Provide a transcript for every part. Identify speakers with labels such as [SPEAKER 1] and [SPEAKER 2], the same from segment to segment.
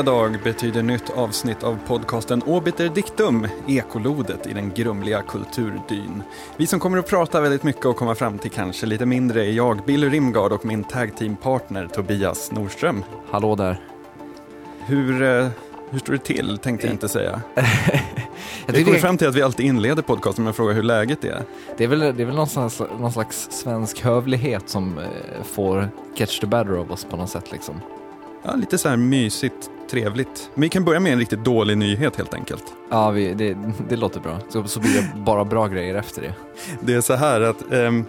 [SPEAKER 1] fredag betyder nytt avsnitt av podcasten Obiter Dictum, ekolodet i den grumliga kulturdyn. Vi som kommer att prata väldigt mycket och komma fram till kanske lite mindre är jag, Billy Rimgard och min tag partner Tobias Nordström.
[SPEAKER 2] Hallå där.
[SPEAKER 1] Hur, eh, hur står det till, tänkte jag inte säga.
[SPEAKER 2] Jag
[SPEAKER 1] Vi kommer fram till att vi alltid inleder podcasten med att fråga hur läget är.
[SPEAKER 2] det är väl, det är väl någon, slags, någon slags svensk hövlighet som eh, får catch the better of oss på något sätt liksom.
[SPEAKER 1] Ja, lite så här mysigt, trevligt. Men vi kan börja med en riktigt dålig nyhet helt enkelt.
[SPEAKER 2] Ja, vi, det, det låter bra. Så, så blir det bara bra grejer efter det.
[SPEAKER 1] Det är så här att ehm,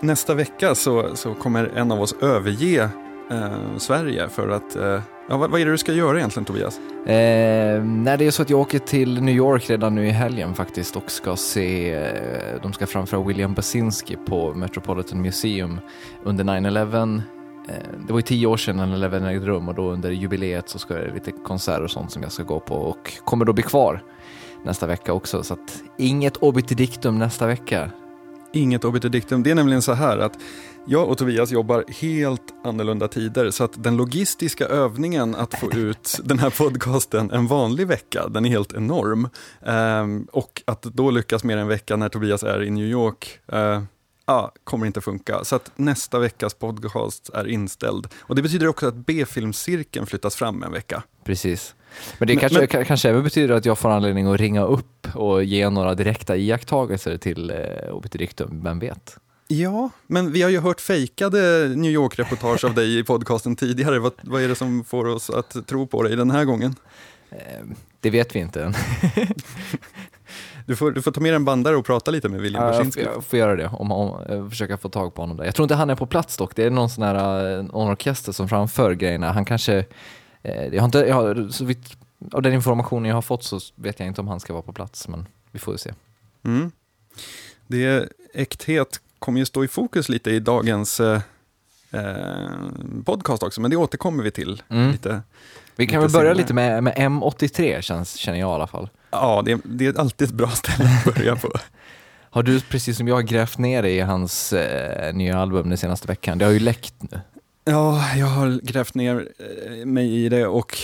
[SPEAKER 1] nästa vecka så, så kommer en av oss överge eh, Sverige för att, eh, ja, vad, vad är det du ska göra egentligen Tobias?
[SPEAKER 2] Eh, nej, det är så att jag åker till New York redan nu i helgen faktiskt och ska se, eh, de ska framföra William Basinski på Metropolitan Museum under 9-11. Eh, det var ju tio år sedan 9-11 ägde rum och då under jubileet så ska det lite konserter och sånt som jag ska gå på och kommer då bli kvar nästa vecka också. Så att inget obitidictum nästa vecka.
[SPEAKER 1] Inget obiterdiktum. Det är nämligen så här att jag och Tobias jobbar helt annorlunda tider så att den logistiska övningen att få ut den här podcasten en vanlig vecka, den är helt enorm. Ehm, och att då lyckas med en vecka när Tobias är i New York, ja, kommer inte funka. Så att nästa veckas podcast är inställd. Och det betyder också att B-filmscirkeln flyttas fram en vecka.
[SPEAKER 2] Precis. Men det
[SPEAKER 1] Men-
[SPEAKER 2] kanske,
[SPEAKER 1] men-
[SPEAKER 2] ka- kanske även betyder att jag får anledning att ringa upp och ge några direkta iakttagelser till eh, obitidictum, vem vet?
[SPEAKER 1] Ja, men vi har ju hört fejkade New York-reportage av dig i podcasten tidigare. Vad, vad är det som får oss att tro på dig den här gången?
[SPEAKER 2] Eh, det vet vi inte än.
[SPEAKER 1] Du får, du får ta med en bandare och prata lite med William
[SPEAKER 2] Ja, jag, jag får göra det, om, om, eh, försöka få tag på honom där. Jag tror inte han är på plats dock, det är någon sån här eh, någon orkester som framför grejerna. Han kanske, eh, jag har inte, jag har, så vitt, av den informationen jag har fått så vet jag inte om han ska vara på plats, men vi får ju se.
[SPEAKER 1] Mm. Det äkthet kommer ju stå i fokus lite i dagens eh, eh, podcast också, men det återkommer vi till.
[SPEAKER 2] Mm.
[SPEAKER 1] lite.
[SPEAKER 2] Vi kan
[SPEAKER 1] Lite
[SPEAKER 2] väl börja
[SPEAKER 1] senare.
[SPEAKER 2] lite med, med M83 känns, känner jag i alla fall.
[SPEAKER 1] Ja, det, det är alltid ett bra ställe att börja på.
[SPEAKER 2] Har du precis som jag grävt ner dig i hans eh, nya album den senaste veckan? Det har ju läckt nu.
[SPEAKER 1] Ja, jag har grävt ner eh, mig i det och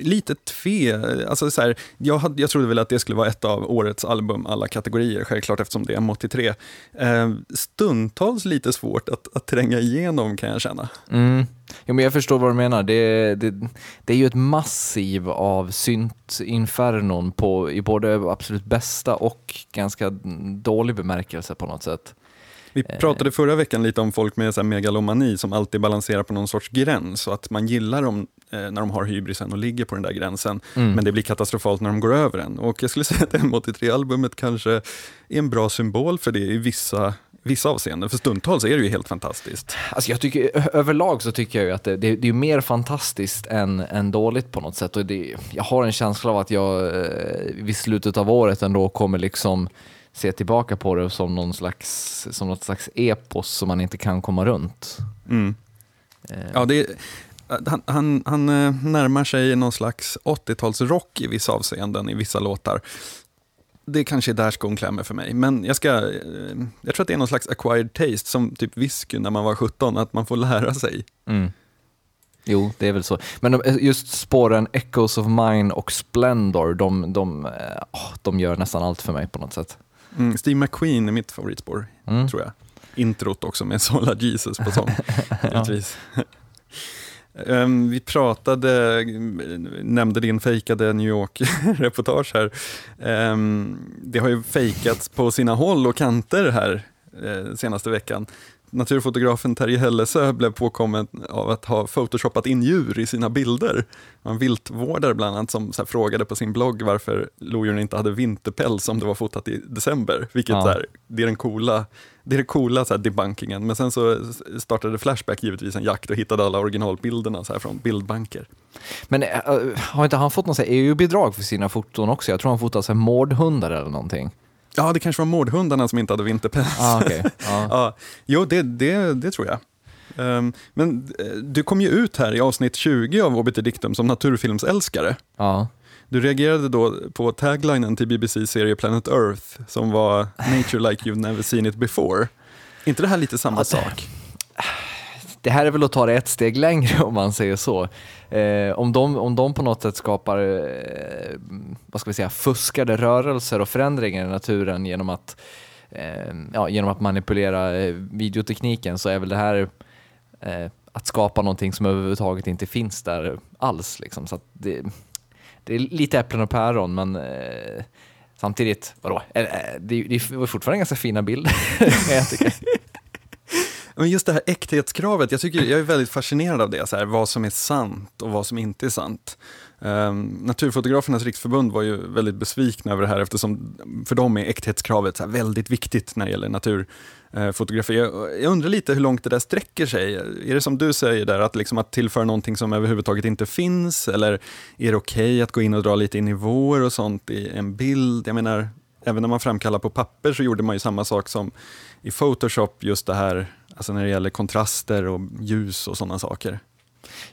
[SPEAKER 1] eh, lite tve. Alltså så här, jag, hade, jag trodde väl att det skulle vara ett av årets album alla kategorier, självklart eftersom det är M83. Eh, stundtals lite svårt att, att tränga igenom kan jag känna.
[SPEAKER 2] Mm. Jo, men jag förstår vad du menar. Det, det, det är ju ett massiv av synt-infernon på, i både absolut bästa och ganska dålig bemärkelse på något sätt.
[SPEAKER 1] Vi pratade förra veckan lite om folk med så megalomani som alltid balanserar på någon sorts gräns och att man gillar dem eh, när de har hybrisen och ligger på den där gränsen.
[SPEAKER 2] Mm.
[SPEAKER 1] Men det blir katastrofalt när de går över den. Och jag skulle säga att M83-albumet kanske är en bra symbol för det i vissa, vissa avseenden. För stundtals är det ju helt fantastiskt.
[SPEAKER 2] Alltså jag tycker, överlag så tycker jag ju att det, det, det är mer fantastiskt än, än dåligt på något sätt. Och det, jag har en känsla av att jag eh, vid slutet av året ändå kommer liksom se tillbaka på det som någon slags, som något slags epos som man inte kan komma runt.
[SPEAKER 1] Mm.
[SPEAKER 2] Eh,
[SPEAKER 1] Ja, det är, han, han, han eh, närmar sig någon slags 80-talsrock i vissa avseenden, i vissa låtar. Det kanske är där skon klämmer för mig, men jag, ska, eh, jag tror att det är någon slags acquired taste, som typ whisky när man var 17, att man får lära sig.
[SPEAKER 2] Mm. Jo, det är väl så. Men just spåren Echoes of Mine och Splendor, de, de, eh, åh, de gör nästan allt för mig på något sätt.
[SPEAKER 1] Mm, Steve McQueen är mitt favoritspår,
[SPEAKER 2] Mm.
[SPEAKER 1] tror jag. Introt också med Sola Jesus på sång, givetvis. Ehm, vi pratade, nämnde din fejkade New York-reportage här. Ehm, det har ju fejkats på sina håll och kanter här eh, senaste veckan. Naturfotografen Terje Hellesö blev påkommen av att ha photoshoppat in djur i sina bilder. En viltvårdare bland annat som här frågade på sin blogg varför lodjuren inte hade vinterpäls om det var fotat i december. Vilket
[SPEAKER 2] Ja.
[SPEAKER 1] här, det är den coola, det är den coola så här, debunkingen. Men sen så startade Flashback givetvis en jakt och hittade alla originalbilderna så här, från bildbanker.
[SPEAKER 2] Men äh, har inte han fått något EU-bidrag för sina foton också? Jag tror han fotat så här mårdhundar eller någonting.
[SPEAKER 1] Ja, det kanske var mårdhundarna som inte hade vinterpäls.
[SPEAKER 2] Ah, okay. ja.
[SPEAKER 1] Ja, jo, det, det, det tror jag. Ehm, men eh, du kom ju ut här i avsnitt 20 av Obiter Dictum som naturfilmsälskare.
[SPEAKER 2] ja.
[SPEAKER 1] Du reagerade då på taglinen till BBC-serie Planet Earth som var “Nature like you've never seen it before”. inte det här lite samma sak?
[SPEAKER 2] Det här är väl att ta det ett steg längre om man säger så. Eh, om, de, om de på något sätt skapar eh, vad ska vi säga, fuskade rörelser och förändringar i naturen genom att, eh, ja, genom att manipulera eh, videotekniken så är väl det här eh, att skapa någonting som överhuvudtaget inte finns där alls. Liksom. Så det, det är lite äpplen och päron men eh, samtidigt, vadå, eh, eh, det, det var fortfarande ganska fina bilder. jag tycker.
[SPEAKER 1] Men just det här äkthetskravet, jag, tycker, jag är väldigt fascinerad av det, så här, vad som är sant och vad som inte är sant. Um, Naturfotografernas riksförbund var ju väldigt besvikna över det här eftersom för dem är äkthetskravet så väldigt viktigt när det gäller naturfotografi. Eh, jag, jag, undrar lite hur långt det där sträcker sig. Är det som du säger där, att, liksom att tillföra någonting som överhuvudtaget inte finns? Eller är det okej okay att gå in och dra lite i nivåer och sånt i en bild? Jag menar, även när man framkallar på papper så gjorde man ju samma sak som i Photoshop, just det här Alltså när det gäller kontraster och ljus och sådana saker.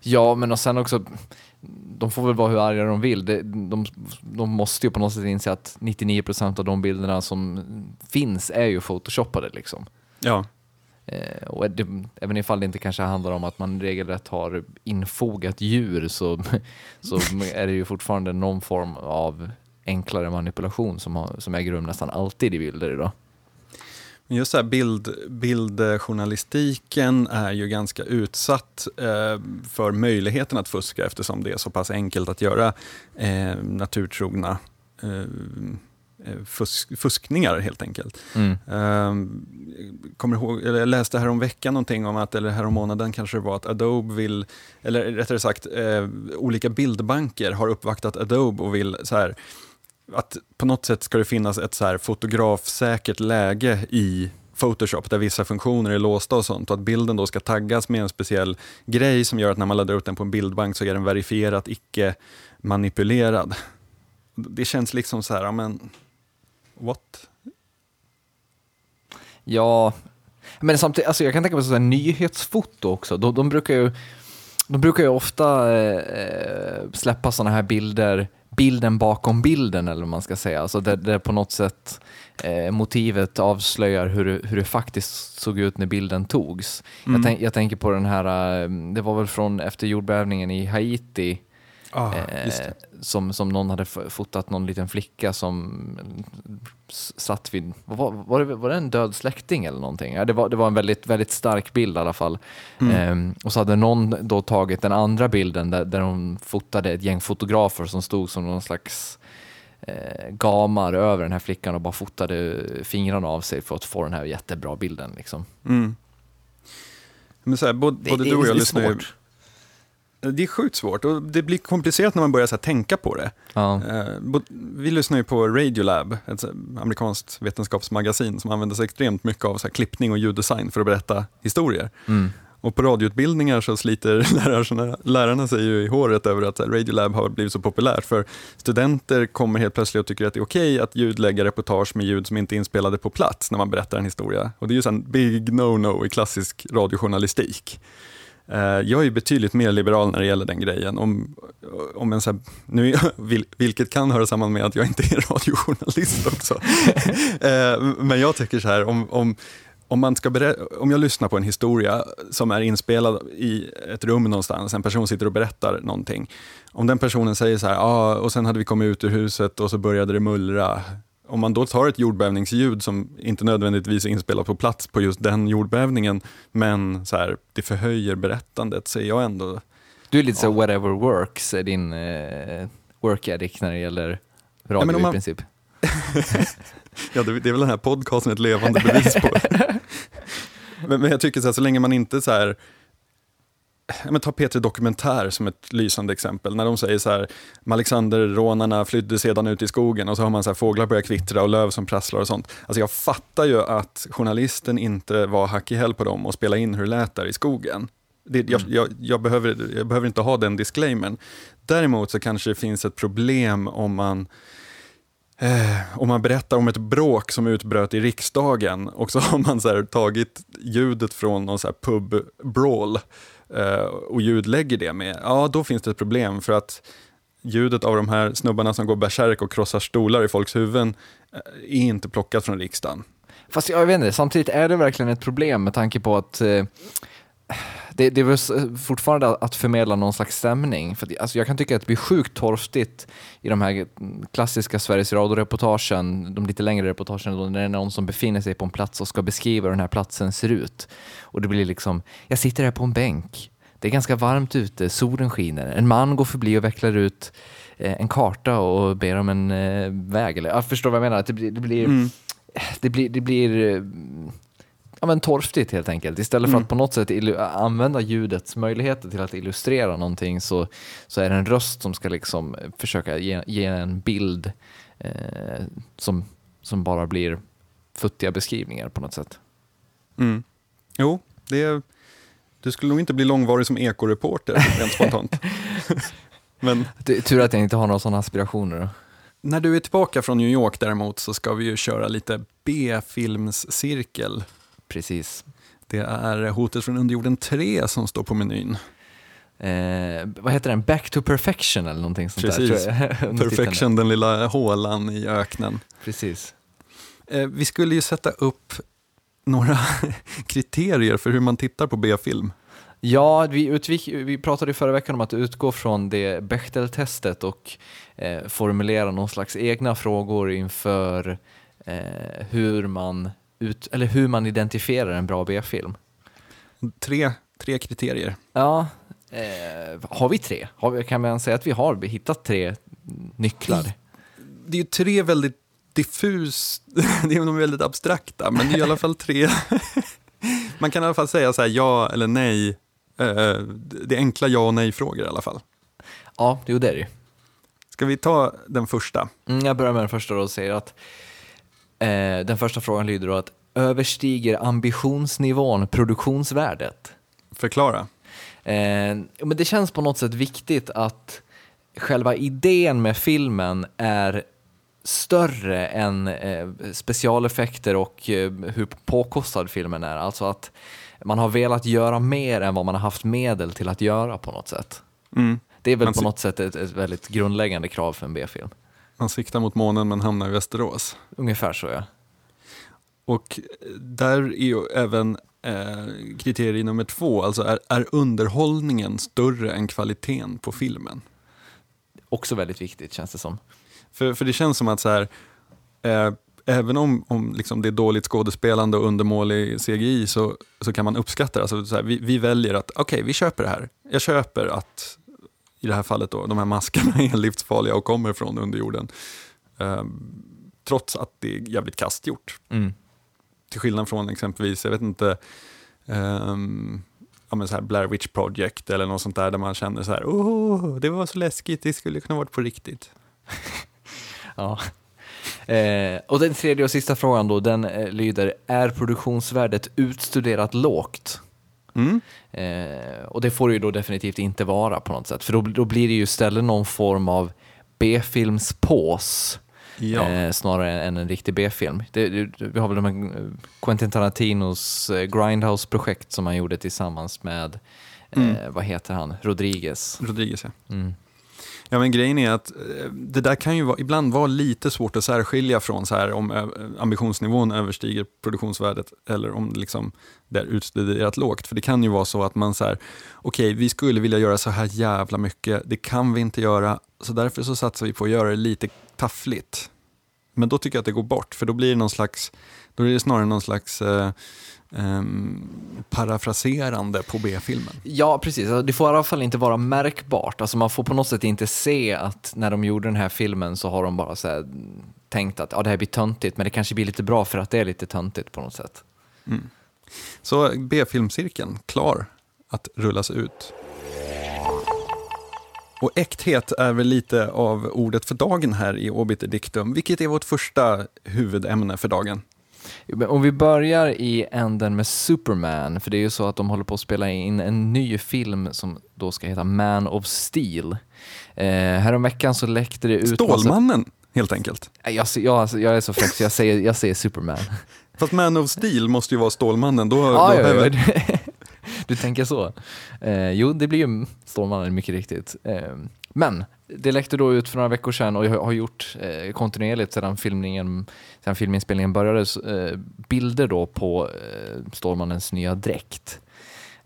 [SPEAKER 2] Ja, men och sen också, de får väl vara hur arga de vill. De, de, de måste ju på något sätt inse att 99% av de bilderna som finns är ju photoshoppade. Liksom.
[SPEAKER 1] Ja.
[SPEAKER 2] Eh, och det, även ifall det inte kanske handlar om att man regelrätt har infogat djur så, så är det ju fortfarande någon form av enklare manipulation som, har, som äger rum nästan alltid i bilder idag.
[SPEAKER 1] Just så här bild, bildjournalistiken är ju ganska utsatt eh, för möjligheten att fuska eftersom det är så pass enkelt att göra eh, naturtrogna eh, eh fusk, fuskningar helt enkelt. Mm. Um, kommer ihåg, eller jag läste här om veckan någonting om att, eller här om månaden kanske det var att Adobe vill, eller rättare sagt eh, olika bildbanker har uppvaktat Adobe och vill så här att på något sätt ska det finnas ett så här fotografsäkert läge i Photoshop där vissa funktioner är låsta och sånt och att bilden då ska taggas med en speciell grej som gör att när man laddar upp den på en bildbank så är den verifierat icke manipulerad. Det känns liksom så här, ja men what?
[SPEAKER 2] Ja, men samtidigt, alltså jag kan tänka mig så här, nyhetsfoto också. De, de, brukar ju, de brukar ju ofta eh, släppa sådana här bilder bilden bakom bilden eller vad man ska säga. Alltså där, där på något sätt eh, motivet avslöjar hur hur det faktiskt såg ut när bilden togs. Mm. Jag, tänk, jag, tänker på den här, eh, det var väl från efter jordbävningen i Haiti
[SPEAKER 1] Ah, eh,
[SPEAKER 2] som, som någon hade fotat någon liten flicka som satt vid, var, var, det, var det en död släkting eller någonting? Ja, det, var, det var en väldigt, väldigt stark bild i alla fall. Mm. Eh, och så hade någon då tagit den andra bilden där, där hon fotade ett gäng fotografer som stod som någon slags eh, gamar över den här flickan och bara fotade fingrarna av sig för att få den här jättebra bilden. Liksom.
[SPEAKER 1] Mm. Men så här, både, både
[SPEAKER 2] det,
[SPEAKER 1] du och jag
[SPEAKER 2] lyssnar
[SPEAKER 1] ju det är sjukt svårt och det blir komplicerat när man börjar så tänka på det.
[SPEAKER 2] Ja.
[SPEAKER 1] Uh, vi lyssnar ju på Radiolab, ett amerikanskt vetenskapsmagasin som använder sig extremt mycket av så här klippning och ljuddesign för att berätta historier.
[SPEAKER 2] Mm.
[SPEAKER 1] Och på radioutbildningar så sliter lärarna, lärarna sig ju i håret över att Radiolab har blivit så populärt. För studenter kommer helt plötsligt och tycker att det är okej okay att ljudlägga reportage med ljud som inte är inspelade på plats när man berättar en historia. Och det är ju en big no-no i klassisk radiojournalistik. Eh, jag är betydligt mer liberal när det gäller den grejen. Om, om en så här, nu, vilket kan höra samman med att jag inte är radiojournalist också. Eh, men jag tycker så här, om, om, om, man ska om jag lyssnar på en historia som är inspelad i ett rum någonstans, en person sitter och berättar någonting. Om den personen säger så här, ah, och sen hade vi kommit ut ur huset och så började det mullra om man då tar ett jordbävningsljud som inte nödvändigtvis är inspelat på plats på just den jordbävningen, men så här, det förhöjer berättandet, är jag ändå...
[SPEAKER 2] Du är lite ja. så whatever works, är din uh, work ethic när det gäller radio ja, man... i princip.
[SPEAKER 1] ja, det, det, är väl den här podcasten ett levande bevis på. men, men, jag tycker så här, så länge man inte så här men ta P3 Dokumentär som ett lysande exempel. När de säger så här, Alexander-rånarna flydde sedan ut i skogen och så har man så här, fåglar börjar kvittra och löv som prasslar och sånt. Alltså jag fattar ju att journalisten inte var hack i häl på dem och spela in hur det lät där i skogen. Det, jag, mm. jag, jag, behöver, jag behöver inte ha den disclaimern. Däremot så kanske det finns ett problem om man Eh, om man berättar om ett bråk som utbröt i riksdagen och så har man så tagit ljudet från någon så pub-brawl Eh, och ljudlägger det med, ja då finns det ett problem för att ljudet av de här snubbarna som går bärsärk och krossar stolar i folks huvuden eh, är inte plockat från riksdagen.
[SPEAKER 2] Fast jag vet inte, samtidigt är det verkligen ett problem med tanke på att eh, det, det är väl fortfarande att förmedla någon slags stämning. För att, alltså jag kan tycka att det blir sjukt torftigt i de här klassiska Sveriges Radio-reportagen, de lite längre reportagen, då när det är någon som befinner sig på en plats och ska beskriva hur den här platsen ser ut. Och det blir liksom, jag sitter här på en bänk, det är ganska varmt ute, solen skiner, en man går förbi och vecklar ut eh, en karta och ber om en eh, väg. Eller, jag förstår vad jag menar, det blir, det blir, mm. det blir, det blir eh, ja, men torftigt helt enkelt. Istället för mm. att på något sätt använda ljudets möjligheter till att illustrera någonting så, så är det en röst som ska liksom försöka ge, ge en bild eh, som, som bara blir futtiga beskrivningar på något sätt.
[SPEAKER 1] Mm. Jo, det är, du skulle nog inte bli långvarig som ekoreporter rent spontant.
[SPEAKER 2] Men... Det tur att jag inte har några sådana aspirationer.
[SPEAKER 1] När du är tillbaka från New York däremot så ska vi ju köra lite B-filmscirkel
[SPEAKER 2] Precis.
[SPEAKER 1] Det är Hotet från underjorden 3 som står på menyn.
[SPEAKER 2] Eh, vad heter den? Back to perfection eller någonting sånt
[SPEAKER 1] Precis. där. perfection, den lilla hålan i öknen.
[SPEAKER 2] Precis.
[SPEAKER 1] Eh, vi skulle ju sätta upp några kriterier för hur man tittar på B-film.
[SPEAKER 2] Ja, vi, utvik, vi pratade förra veckan om att utgå från det Bechdel-testet och eh, formulera någon slags egna frågor inför eh, hur man ut, eller hur man identifierar en bra B-film?
[SPEAKER 1] Tre, tre kriterier.
[SPEAKER 2] Ja, eh, har vi tre? Har vi, kan man säga att vi har hittat tre nycklar?
[SPEAKER 1] Det är ju tre väldigt diffus, det är nog väldigt abstrakta, men det är i alla fall tre. man kan i alla fall säga så här, ja eller nej. Eh, det är enkla ja och nej-frågor i alla fall.
[SPEAKER 2] Ja, jo det är det
[SPEAKER 1] Ska vi ta den första?
[SPEAKER 2] Mm, jag börjar med den första och säger att Eh, den första frågan lyder då att överstiger ambitionsnivån produktionsvärdet?
[SPEAKER 1] Förklara.
[SPEAKER 2] Eh, men det känns på något sätt viktigt att själva idén med filmen är större än eh, specialeffekter och eh, hur påkostad filmen är. Alltså att man har velat göra mer än vad man har haft medel till att göra på något sätt. Mm. Det är väl på något sätt ett, ett väldigt grundläggande krav för en B-film.
[SPEAKER 1] Man siktar mot månen men hamnar i Västerås.
[SPEAKER 2] Ungefär så ja.
[SPEAKER 1] Och där är ju även eh, kriterie nummer två, alltså är, är underhållningen större än kvaliteten på filmen?
[SPEAKER 2] Också väldigt viktigt känns det som.
[SPEAKER 1] För, för det känns som att så här, eh, även om, om liksom det är dåligt skådespelande och undermålig CGI så, så kan man uppskatta det. Alltså så här, vi, vi väljer att, okej okay, vi köper det här. Jag köper att i det här fallet då, de här maskerna är livsfarliga och kommer från underjorden. Eh, trots att det är jävligt kast gjort. Mm. Till skillnad från exempelvis, jag vet inte, um, ja, men så här Blair Witch Project eller något sånt där, där man känner så här, oh, det var så läskigt, det skulle kunna varit på riktigt.
[SPEAKER 2] ja. Eh, och den tredje och sista frågan då, den eh, lyder, är produktionsvärdet utstuderat lågt? Mm. Eh, och det får det ju då definitivt inte vara på något sätt, för då, då blir det ju istället någon form av B-filmspås ja. eh, snarare än en riktig B-film. Vi har väl de här eh, Quentin Tarantinos eh, Grindhouse-projekt som han gjorde tillsammans med, mm. eh, vad heter han, Rodriguez.
[SPEAKER 1] Rodriguez ja. Mm. Ja men grejen är att eh, det där kan ju vara, ibland vara lite svårt att särskilja från så här om eh, ambitionsnivån överstiger produktionsvärdet eller om liksom det är utstuderat lågt. För det kan ju vara så att man säger okej okay, vi skulle vilja göra så här jävla mycket, det kan vi inte göra, så därför så satsar vi på att göra det lite taffligt. Men då tycker jag att det går bort, för då blir det någon slags, då är det snarare någon slags eh, parafraserande på B-filmen.
[SPEAKER 2] Ja, precis. Alltså, det får i alla fall inte vara märkbart. Alltså, man får på något sätt inte se att när de gjorde den här filmen så har de bara så tänkt att ja, det här blir töntigt, men det kanske blir lite bra för att det är lite töntigt på något sätt. Mm.
[SPEAKER 1] Så B-filmcirkeln, klar att rullas ut. Och äkthet är väl lite av ordet för dagen här i Obiter Dictum, vilket är vårt första huvudämne för dagen.
[SPEAKER 2] Om vi börjar i änden med Superman, för det är ju så att de håller på att spela in en ny film som då ska heta Man of Steel. Eh, häromveckan så läckte det ut...
[SPEAKER 1] Stålmannen, massa... helt enkelt?
[SPEAKER 2] Jag, jag, jag är så fräck så jag säger, jag säger Superman.
[SPEAKER 1] Fast Man of Steel måste ju vara Stålmannen. Då,
[SPEAKER 2] ah, då ja, ja, du tänker så? Eh, jo, det blir ju Stålmannen mycket riktigt. Eh, men det läckte då ut för några veckor sedan och jag har gjort eh, kontinuerligt sedan, filmningen, sedan filminspelningen började eh, bilder då på eh, Stålmannens nya dräkt.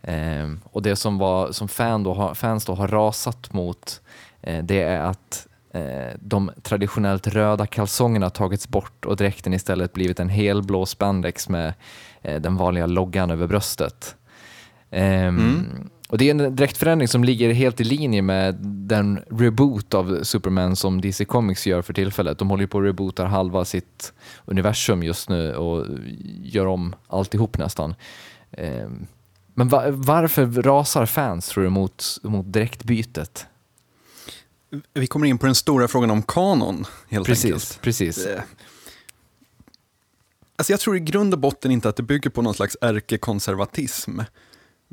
[SPEAKER 2] Eh, och det som, var, som fan då har, fans då har rasat mot eh, det är att eh, de traditionellt röda kalsongerna tagits bort och dräkten istället blivit en helblå spandex med eh, den vanliga loggan över bröstet. Ehm, mm. Och Det är en dräktförändring som ligger helt i linje med den reboot av Superman som DC Comics gör för tillfället. De håller ju på att reboota halva sitt universum just nu och gör om alltihop nästan. Ehm, men va varför rasar fans tror du mot, mot direktbytet?
[SPEAKER 1] Vi kommer in på den stora frågan om kanon, helt
[SPEAKER 2] precis,
[SPEAKER 1] enkelt.
[SPEAKER 2] Precis. Eh,
[SPEAKER 1] alltså jag tror i grund och botten inte att det bygger på någon slags ärkekonservatism.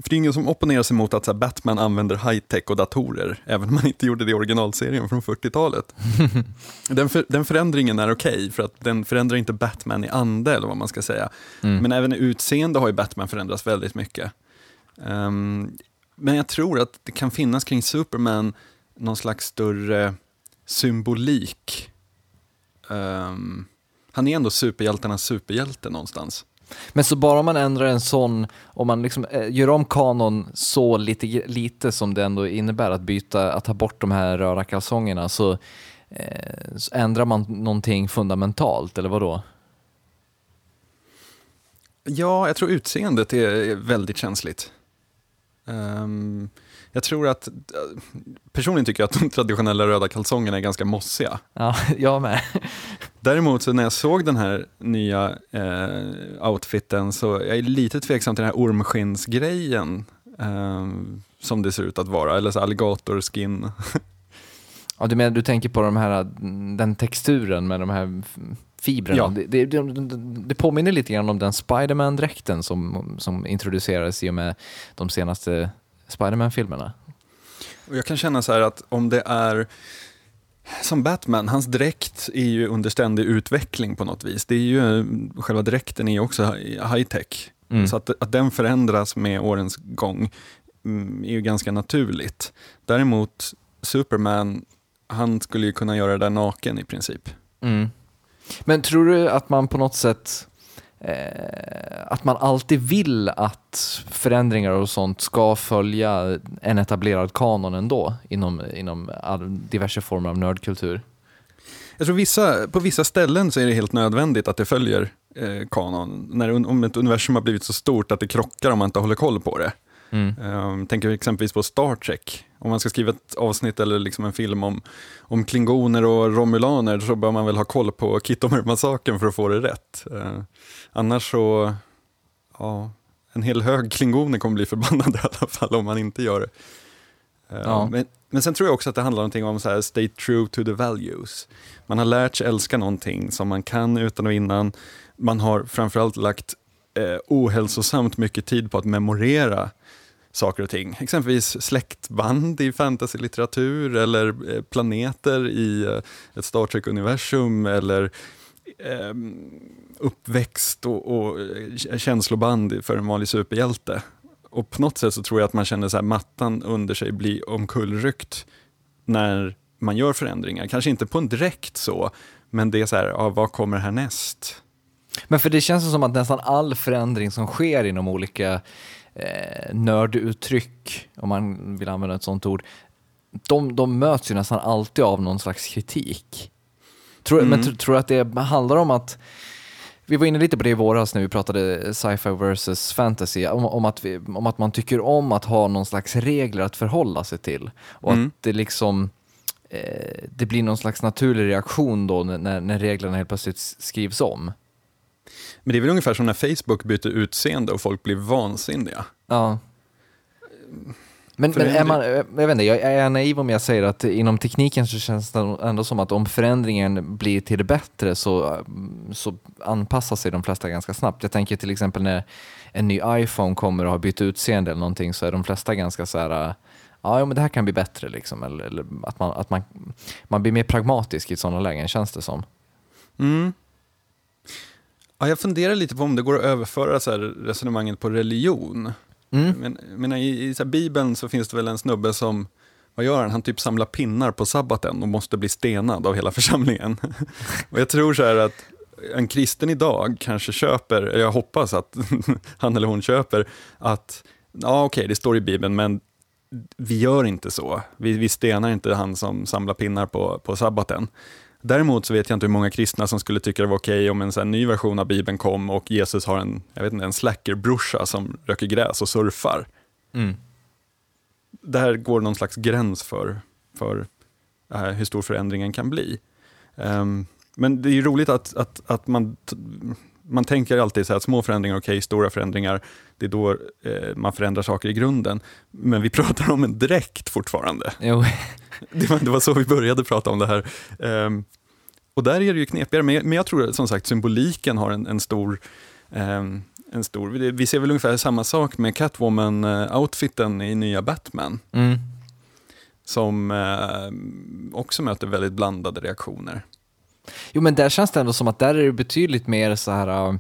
[SPEAKER 1] För det är ingen som opponerar sig mot att så här, Batman använder high-tech och datorer, även om man inte gjorde det i originalserien från 40-talet. den, för, den förändringen är okej, okay, för att den förändrar inte Batman i ande, eller vad man ska säga. Mm. Men även i utseende har ju Batman förändrats väldigt mycket. Um, men jag tror att det kan finnas kring Superman någon slags större symbolik. Um, han är ändå superhjältarnas superhjälte någonstans.
[SPEAKER 2] Men så bara man ändrar en sån, om man liksom eh, gör om kanon så lite, lite som det ändå innebär att byta, att ta bort de här röda kalsongerna så, eh, så ändrar man någonting fundamentalt, eller vad då?
[SPEAKER 1] Ja, jag tror utseendet är väldigt känsligt. Um, jag tror att, personligen tycker jag att de traditionella röda kalsongerna är ganska mossiga.
[SPEAKER 2] Ja, jag med.
[SPEAKER 1] Däremot så när jag såg den här nya eh, outfiten så jag är lite tveksam till den här ormskinnsgrejen eh, som det ser ut att vara, eller så alligatorskin.
[SPEAKER 2] ja, du menar du tänker på de här, den texturen med de här fibrerna? Ja. Det, det, det, det påminner lite grann om den Spiderman-dräkten som, som introducerades i och med de senaste Spiderman-filmerna.
[SPEAKER 1] Jag kan känna så här att om det är som Batman, hans dräkt är ju under ständig utveckling på något vis. Det är ju, själva dräkten är ju också high tech. Mm. Så att, att den förändras med årens gång mm, är ju ganska naturligt. Däremot Superman, han skulle ju kunna göra det där naken i princip.
[SPEAKER 2] Mm. Men tror du att man på något sätt Eh, att man alltid vill att förändringar och sånt ska följa en etablerad kanon ändå inom, inom diverse former av nördkultur?
[SPEAKER 1] Jag tror vissa, på vissa ställen så är det helt nödvändigt att det följer eh, kanon. När, om ett universum har blivit så stort att det krockar om man inte håller koll på det. Mm. Um, tänker exempelvis på Star Trek. Om man ska skriva ett avsnitt eller liksom en film om, om klingoner och romulaner så bör man väl ha koll på Kittomer-massakern för att få det rätt. Uh, annars så, ja, en hel hög klingoner kommer bli förbannade i alla fall om man inte gör det. Uh, ja. men, men sen tror jag också att det handlar någonting om så här, stay true to the values. Man har lärt sig älska någonting som man kan utan och innan. Man har framförallt lagt eh, ohälsosamt mycket tid på att memorera saker och ting. Exempelvis släktband i fantasy-litteratur eller eh, planeter i eh, ett Star Trek-universum eller eh, uppväxt och, och eh, känsloband för en vanlig superhjälte. Och på något sätt så tror jag att man känner så här mattan under sig bli omkullryckt när man gör förändringar. Kanske inte på en direkt så, men det är så här, ja, vad kommer härnäst?
[SPEAKER 2] Men för det känns som att nästan all förändring som sker inom olika eh, nörduttryck, om man vill använda ett sånt ord, de, de möts ju nästan alltid av någon slags kritik. Tror, mm. Men tror du att det handlar om att vi var inne lite på det i våras när vi pratade sci-fi versus fantasy, om, om, att vi, om att man tycker om att ha någon slags regler att förhålla sig till. Och mm. att det liksom eh, det blir någon slags naturlig reaktion då när, när reglerna helt plötsligt skrivs om.
[SPEAKER 1] Men det är väl ungefär som när Facebook byter utseende och folk blir vansinniga.
[SPEAKER 2] Ja. Men, men är man, jag vet inte, jag är naiv om jag säger att inom tekniken så känns det ändå som att om förändringen blir till det bättre så, så anpassar sig de flesta ganska snabbt. Jag tänker till exempel när en ny iPhone kommer och har bytt utseende eller någonting så är de flesta ganska så här ja men det här kan bli bättre liksom. Eller, eller att, man, att man, man blir mer pragmatisk i sådana lägen känns det som.
[SPEAKER 1] Mm. Ja, jag funderar lite på om det går att överföra så resonemanget på religion. Mm. Men, men I i så Bibeln så finns det väl en snubbe som, vad gör han? Han typ samlar pinnar på sabbaten och måste bli stenad av hela församlingen. och jag tror så här att en kristen idag kanske köper, eller jag hoppas att han eller hon köper, att ja okej, okay, det står i Bibeln, men vi gör inte så. Vi, vi stenar inte han som samlar pinnar på, på sabbaten. Däremot så vet jag inte hur många kristna som skulle tycka det var okej okay om en sån ny version av Bibeln kom och Jesus har en, jag vet inte, en slackerbrorsa som röker gräs och surfar. Mm. Där går någon slags gräns för, för uh, hur stor förändringen kan bli. Um, men det är roligt att, att, att man, man tänker alltid så att små förändringar är okej, okay, stora förändringar, det är då eh, man förändrar saker i grunden. Men vi pratar om en dräkt fortfarande.
[SPEAKER 2] Jo.
[SPEAKER 1] Det, var, det var så vi började prata om det här. Um, och där är det ju knepigare, men, men jag tror som sagt symboliken har en, en stor um, en stor, vi ser väl ungefär samma sak med Catwoman-outfiten i nya Batman. Mm. Som eh, också möter väldigt blandade reaktioner.
[SPEAKER 2] Jo men där känns det ändå som att där är det betydligt mer så här uh,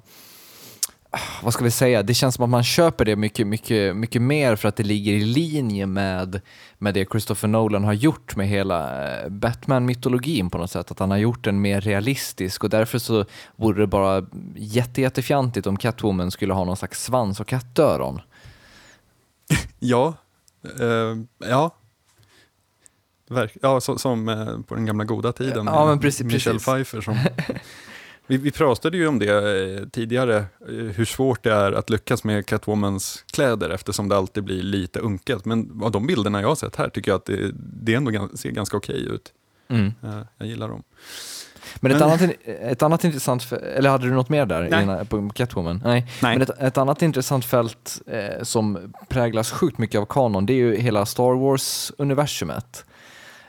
[SPEAKER 2] vad ska vi säga, det känns som att man köper det mycket, mycket, mycket mer för att det ligger i linje med, med det Christopher Nolan har gjort med hela äh, Batman-mytologin på något sätt, att han har gjort den mer realistisk. Och därför så vore det bara jätte, jättefjantigt om Catwoman skulle ha någon slags svans och kattöron.
[SPEAKER 1] ja, uh, ja, Verk, ja, så, som eh, på den gamla goda tiden
[SPEAKER 2] ja, men precis,
[SPEAKER 1] Michelle
[SPEAKER 2] precis.
[SPEAKER 1] Pfeiffer. Som, vi, vi pratade ju om det eh, tidigare, eh, hur svårt det är att lyckas med Catwomans kläder eftersom det alltid blir lite unket. Men av de bilderna jag har sett här tycker jag att det, det ändå ser ganska okej ut. Mm. Jag gillar dem.
[SPEAKER 2] Men, ett, annat, ett annat intressant, eller hade du något mer där Nej. på Catwoman? Nej. Nej. Men ett, ett, annat intressant fält eh, som präglas sjukt mycket av kanon, det är ju hela Star Wars-universumet.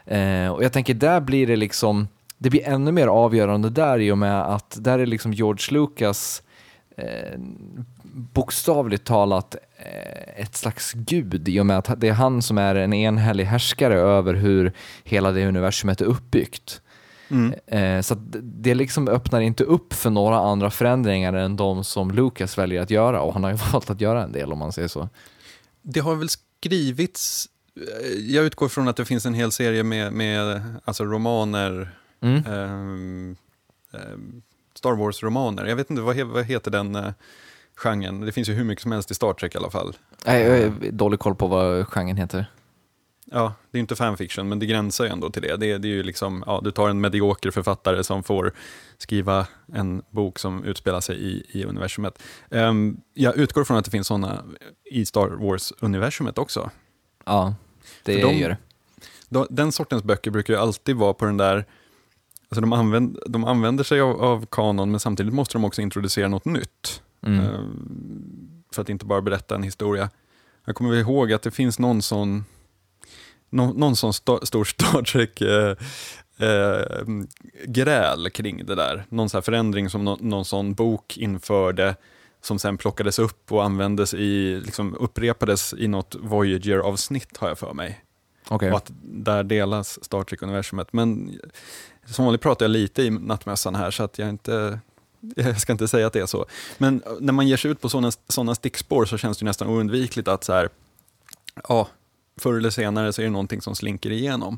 [SPEAKER 2] Eh, och jag tänker där blir det liksom, det blir ännu mer avgörande där i och med att där är liksom George Lucas eh, bokstavligt talat eh, ett slags gud i och med att det är han som är en enhällig härskare över hur hela det universumet är uppbyggt. Mm. Eh, så det liksom öppnar inte upp för några andra förändringar än de som Lucas väljer att göra och han har ju valt att göra en del om man säger så.
[SPEAKER 1] Det har väl skrivits jag utgår från att det finns en hel serie med, med alltså romaner, mm. um, um, Star Wars-romaner. Jag vet inte, vad, vad heter den uh, genren? Det finns ju hur mycket som helst i Star Trek i alla fall.
[SPEAKER 2] Nej, jag har dålig koll på vad genren heter.
[SPEAKER 1] Ja, det är inte fanfiction, men det gränsar ju ändå till det. Det, det är ju liksom, ja, du tar en medioker författare som får skriva en bok som utspelar sig i, i universumet. Um, jag utgår från att det finns sådana i Star Wars-universumet också.
[SPEAKER 2] Ja, det de, gör
[SPEAKER 1] det. Den sortens böcker brukar ju alltid vara på den där, alltså de, använd, de använder sig av, av kanon men samtidigt måste de också introducera något nytt. Mm. Uh, för att inte bara berätta en historia. Jag kommer ihåg att det finns någon sån, någon, någon sån sta, stor Star Trek uh, uh, gräl kring det där. Någon sån förändring som no, någon sån bok införde som sen plockades upp och användes i, liksom upprepades i något Voyager-avsnitt har jag för mig.
[SPEAKER 2] Okay.
[SPEAKER 1] Och att där delas Star Trek-universumet. Men som vanligt pratar jag lite i nattmössan här så att jag inte jag ska inte säga att det är så. Men när man ger sig ut på sådana, sådana stickspår så känns det nästan oundvikligt att så här, ja, förr eller senare så är det någonting som slinker igenom.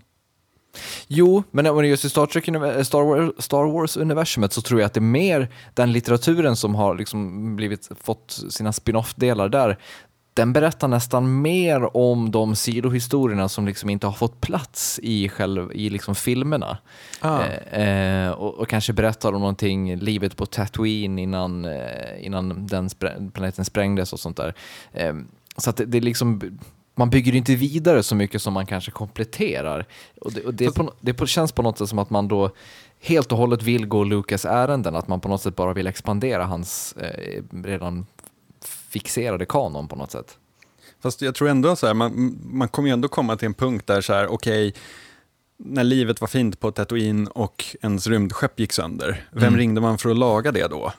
[SPEAKER 2] Jo, men just i Star, Trek, Star, Wars, Star Wars-universumet så tror jag att det är mer den litteraturen som har liksom blivit, fått sina spin-off-delar där, den berättar nästan mer om de sidohistorierna som liksom inte har fått plats i, själv, i liksom filmerna. Ah. Eh, och, och, kanske berättar om någonting, livet på Tatooine innan, eh, innan den spr planeten sprängdes och sånt där. Eh, så att det, det är liksom man bygger inte vidare så mycket som man kanske kompletterar. Och det, och det, på, det på, känns på något sätt som att man då helt och hållet vill gå Lukas ärenden, att man på något sätt bara vill expandera hans eh, redan fixerade kanon på något sätt.
[SPEAKER 1] Fast jag tror ändå så här, man, man kommer ju ändå komma till en punkt där så här, okej, okay, när livet var fint på Tatooine och ens rymdskepp gick sönder, vem mm. ringde man för att laga det då?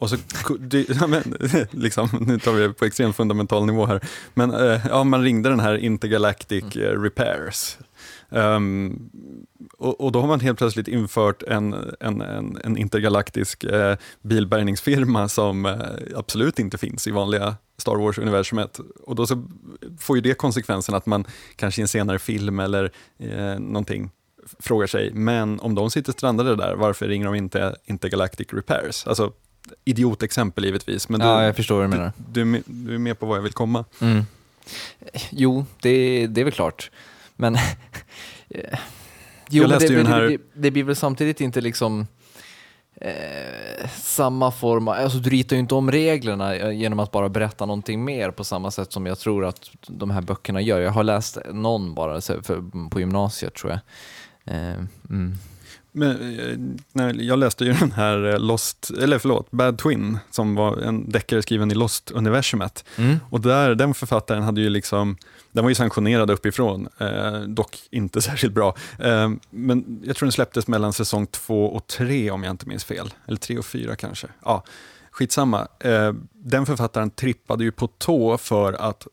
[SPEAKER 1] Och så, ja, men, liksom, nu tar vi det på extremt fundamental nivå här, men eh, ja, man ringde den här Intergalactic mm. Eh, Repairs. Um, och, och, då har man helt plötsligt infört en, en, en, en intergalaktisk eh, bilbärgningsfirma som eh, absolut inte finns i vanliga Star Wars-universumet. Och då så får ju det konsekvensen att man kanske i en senare film eller eh, någonting frågar sig, men om de sitter strandade där, varför ringer de inte Intergalactic Repairs? Alltså, idiotexempel givetvis, men
[SPEAKER 2] ja, du, jag förstår vad du menar.
[SPEAKER 1] Du, du, du, är med på vad jag vill komma.
[SPEAKER 2] Mm. Jo, det, det är väl klart. Men... jo,
[SPEAKER 1] Jag läste
[SPEAKER 2] det,
[SPEAKER 1] ju den här-
[SPEAKER 2] det, det blir väl samtidigt inte liksom eh, samma form, alltså du ritar ju inte om reglerna eh, genom att bara berätta någonting mer på samma sätt som jag tror att de här böckerna gör. Jag har läst någon bara för, på gymnasiet tror jag. Eh, mm.
[SPEAKER 1] Men, eh, när jag läste ju den här eh, Lost, eller förlåt, Bad Twin, som var en deckare skriven i Lost-universumet.
[SPEAKER 2] Mm.
[SPEAKER 1] Och där, den författaren hade ju liksom, den var ju sanktionerad uppifrån, eh, dock inte särskilt bra. Eh, men jag tror den släpptes mellan säsong två och tre om jag inte minns fel. Eller tre och fyra kanske. Ja, skitsamma. Eh, den författaren trippade ju på tå för att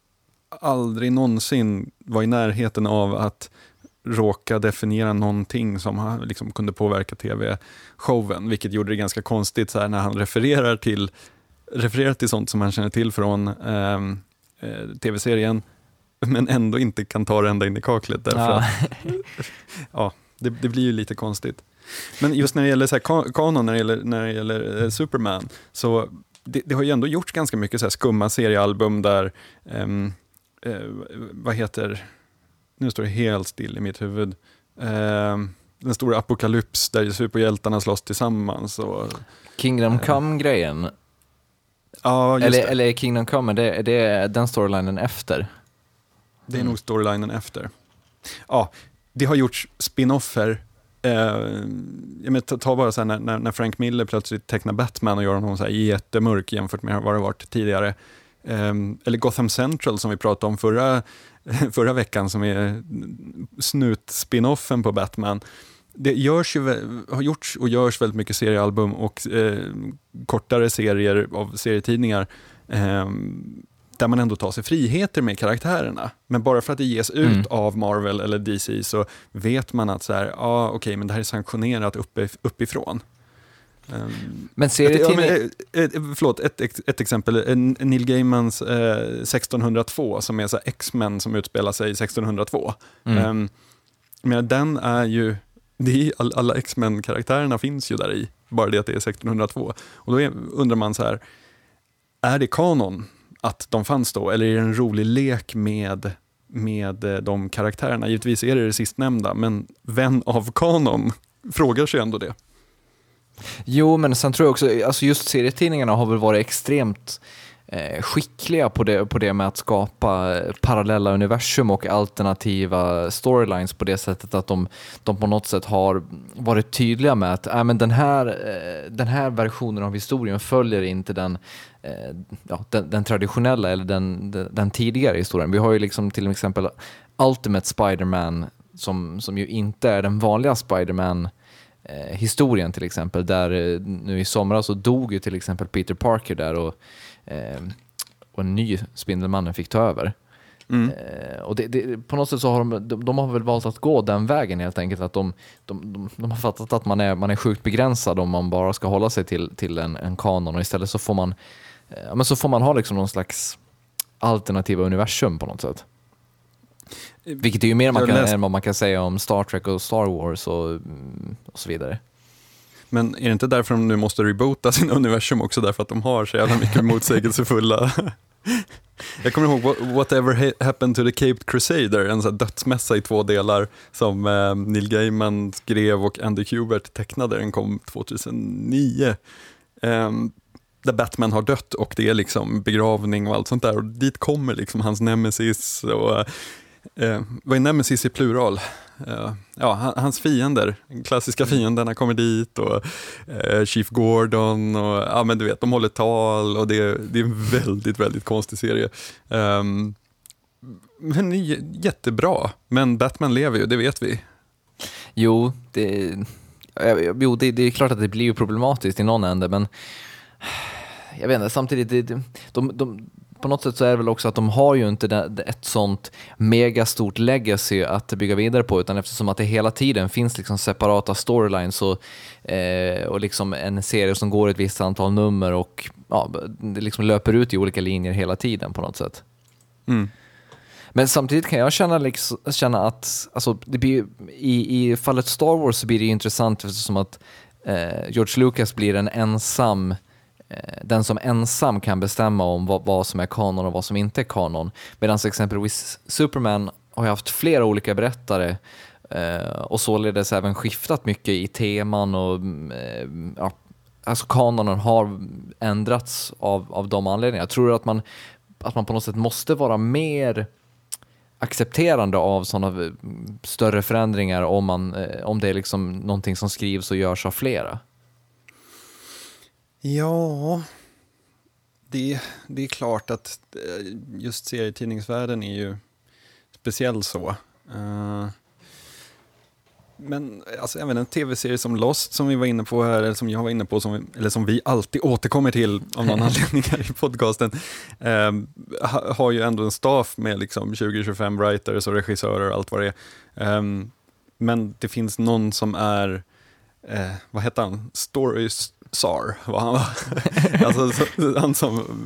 [SPEAKER 1] aldrig någonsin vara i närheten av att råka definiera någonting som liksom kunde påverka tv-showen, vilket gjorde det ganska konstigt så här, när han refererar till, refererar till sånt som han känner till från ehm, eh, tv-serien, men ändå inte kan ta det ända in i kaklet. Därför
[SPEAKER 2] Ja.
[SPEAKER 1] att, ja, det, det blir ju lite konstigt. Men just när det gäller så här, ka- kanon, när det gäller, när det gäller eh, Superman, så det, det har ju ändå gjorts ganska mycket så här skumma seriealbum där, ehm, eh, vad heter, nu står det helt still i mitt huvud, Ehm, den stora apokalyps där superhjältarna slåss tillsammans. Och,
[SPEAKER 2] Kingdom Come-grejen,
[SPEAKER 1] ja,
[SPEAKER 2] eller,
[SPEAKER 1] det.
[SPEAKER 2] eller Kingdom Come, är det, är den storylinen efter?
[SPEAKER 1] Det är
[SPEAKER 2] Mm.
[SPEAKER 1] nog storylinen efter. Ja, det har gjorts spin-offer. Eh, ta, ta bara så när, när Frank Miller plötsligt tecknar Batman och gör honom så här jättemörk jämfört med vad det varit tidigare. Eh, eller Gotham Central som vi pratade om förra, förra veckan som är snut-spinoffen på Batman. Det görs ju, har gjorts och görs väldigt mycket seriealbum och eh, kortare serier av serietidningar. Eh, där man ändå tar sig friheter med karaktärerna. Men bara för att det ges ut
[SPEAKER 2] Mm.
[SPEAKER 1] av Marvel eller DC så vet man att så här, ja okej, men det här är sanktionerat uppe, uppifrån. Um,
[SPEAKER 2] Men
[SPEAKER 1] ett, ja,
[SPEAKER 2] serietidning...
[SPEAKER 1] men, eh, eh, förlåt, ett, ett exempel. En- Neil Gaimans eh, 1602 som är X-Men som utspelar sig 1602.
[SPEAKER 2] Mm.
[SPEAKER 1] Um, men den är ju, det är, all, alla X-Men-karaktärerna finns ju där i, bara det att det är 1602. Och då är, undrar man så här, är det kanon att de fanns då, eller är det en rolig lek med, med eh, de karaktärerna? Givetvis är det det sistnämnda, men vän av kanon frågar sig ändå det.
[SPEAKER 2] Jo, men sen tror jag också, alltså just serietidningarna har väl varit extremt eh, skickliga på det, på det med att skapa eh, parallella universum och alternativa storylines på det sättet att de, de på något sätt har varit tydliga med att äh, men den, här, eh, den här versionen av historien följer inte den, eh, ja, den, den traditionella eller den, den, den tidigare historien. Vi har ju liksom till exempel Ultimate Spider-Man som, som ju inte är den vanliga Spider-Man eh, historien till exempel. Där eh, nu i somras så dog ju till exempel Peter Parker där och, eh, och en ny Spindelmannen fick ta över.
[SPEAKER 1] Mm.
[SPEAKER 2] Eh, och det, det, på något sätt så har de, de, de har väl valt att gå den vägen helt enkelt. Att de, de, de, har fattat att man är, man är sjukt begränsad om man bara ska hålla sig till, till en, en kanon och istället så får man, eh, ja, men så får man ha liksom någon slags alternativa universum på något sätt. Vilket är ju mer man kan,
[SPEAKER 1] läste-
[SPEAKER 2] än vad man kan säga om Star Trek och Star Wars och, mm, och så vidare.
[SPEAKER 1] Men är det inte därför de nu måste reboota sina universum också, därför att de har så jävla mycket motsägelsefulla... Jag kommer ihåg What- Whatever Ha- Happened to the Caped Crusader, en sån dödsmässa i två delar som eh, Neil Gaiman skrev och Andy Kubert tecknade. Den kom 2009. Ehm, där Batman har dött och det är liksom begravning och allt sånt där. Och dit kommer liksom hans nemesis. Och, eh, vad är nemesis i plural? Eh, ja, han- hans fiender, de klassiska fienderna kommer dit och eh, Chief Gordon och ja men du vet, de håller tal och det, det är en väldigt, väldigt konstig serie. Um, men jättebra, men Batman lever ju, det vet vi.
[SPEAKER 2] Jo, det, jo det, det är klart att det blir ju problematiskt i någon ände, men jag vet inte, samtidigt, det, de, de, på något sätt så är det väl också att de har ju inte ett sånt megastort legacy att bygga vidare på, utan eftersom att det hela tiden finns liksom separata storylines och, eh, och liksom en serie som går ett visst antal nummer och ja, det liksom löper ut i olika linjer hela tiden på något sätt.
[SPEAKER 1] Mm.
[SPEAKER 2] Men samtidigt kan jag känna, liksom, känna att alltså, det blir, i, i fallet Star Wars så blir det ju intressant eftersom att eh, George Lucas blir en ensam Eh, den som ensam kan bestämma om vad, vad, som är kanon och vad som inte är kanon. Medan exempelvis Superman har ju haft flera olika berättare eh, och således även skiftat mycket i teman och mm, eh, ja, alltså kanonen har ändrats av, av de anledningarna. Jag tror att man, att man på något sätt måste vara mer accepterande av sådana mm, större förändringar om, man, eh, om det är liksom någonting som skrivs och görs av flera?
[SPEAKER 1] Ja, det, det är klart att eh, just serietidningsvärlden är ju speciell så. Men alltså, även en tv-serie som Lost som vi var inne på här, eller som jag var inne på, som eller som vi alltid återkommer till av någon anledning här i podcasten, eh, har ju ändå en staff med liksom 20-25 writers och regissörer och allt vad det är. Eh, men det finns någon som är, eh, vad heter han, Story Sar var han va? alltså, så, han som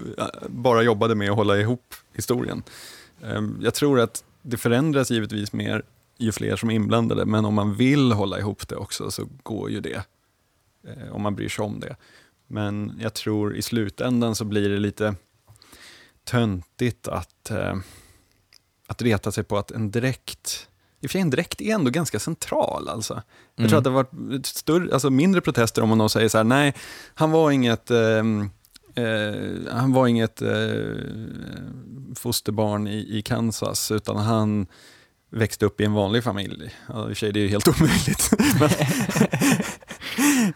[SPEAKER 1] bara jobbade med att hålla ihop historien. Ehm, jag tror att det förändras givetvis mer ju fler som är inblandade, men om man vill hålla ihop det också så går ju det. Eh, om man bryr sig om det. Men jag tror i slutändan så blir det lite töntigt att, eh, att reta sig på att en dräkt i och för sig en dräkt är ändå ganska central. Alltså. Jag tror mm. att det har varit större, alltså mindre protester om man säger så här, nej, han var inget, eh, eh, han var inget eh, fosterbarn i, i Kansas, utan han växte upp i en vanlig familj. Ja, I och för sig, det är ju helt omöjligt.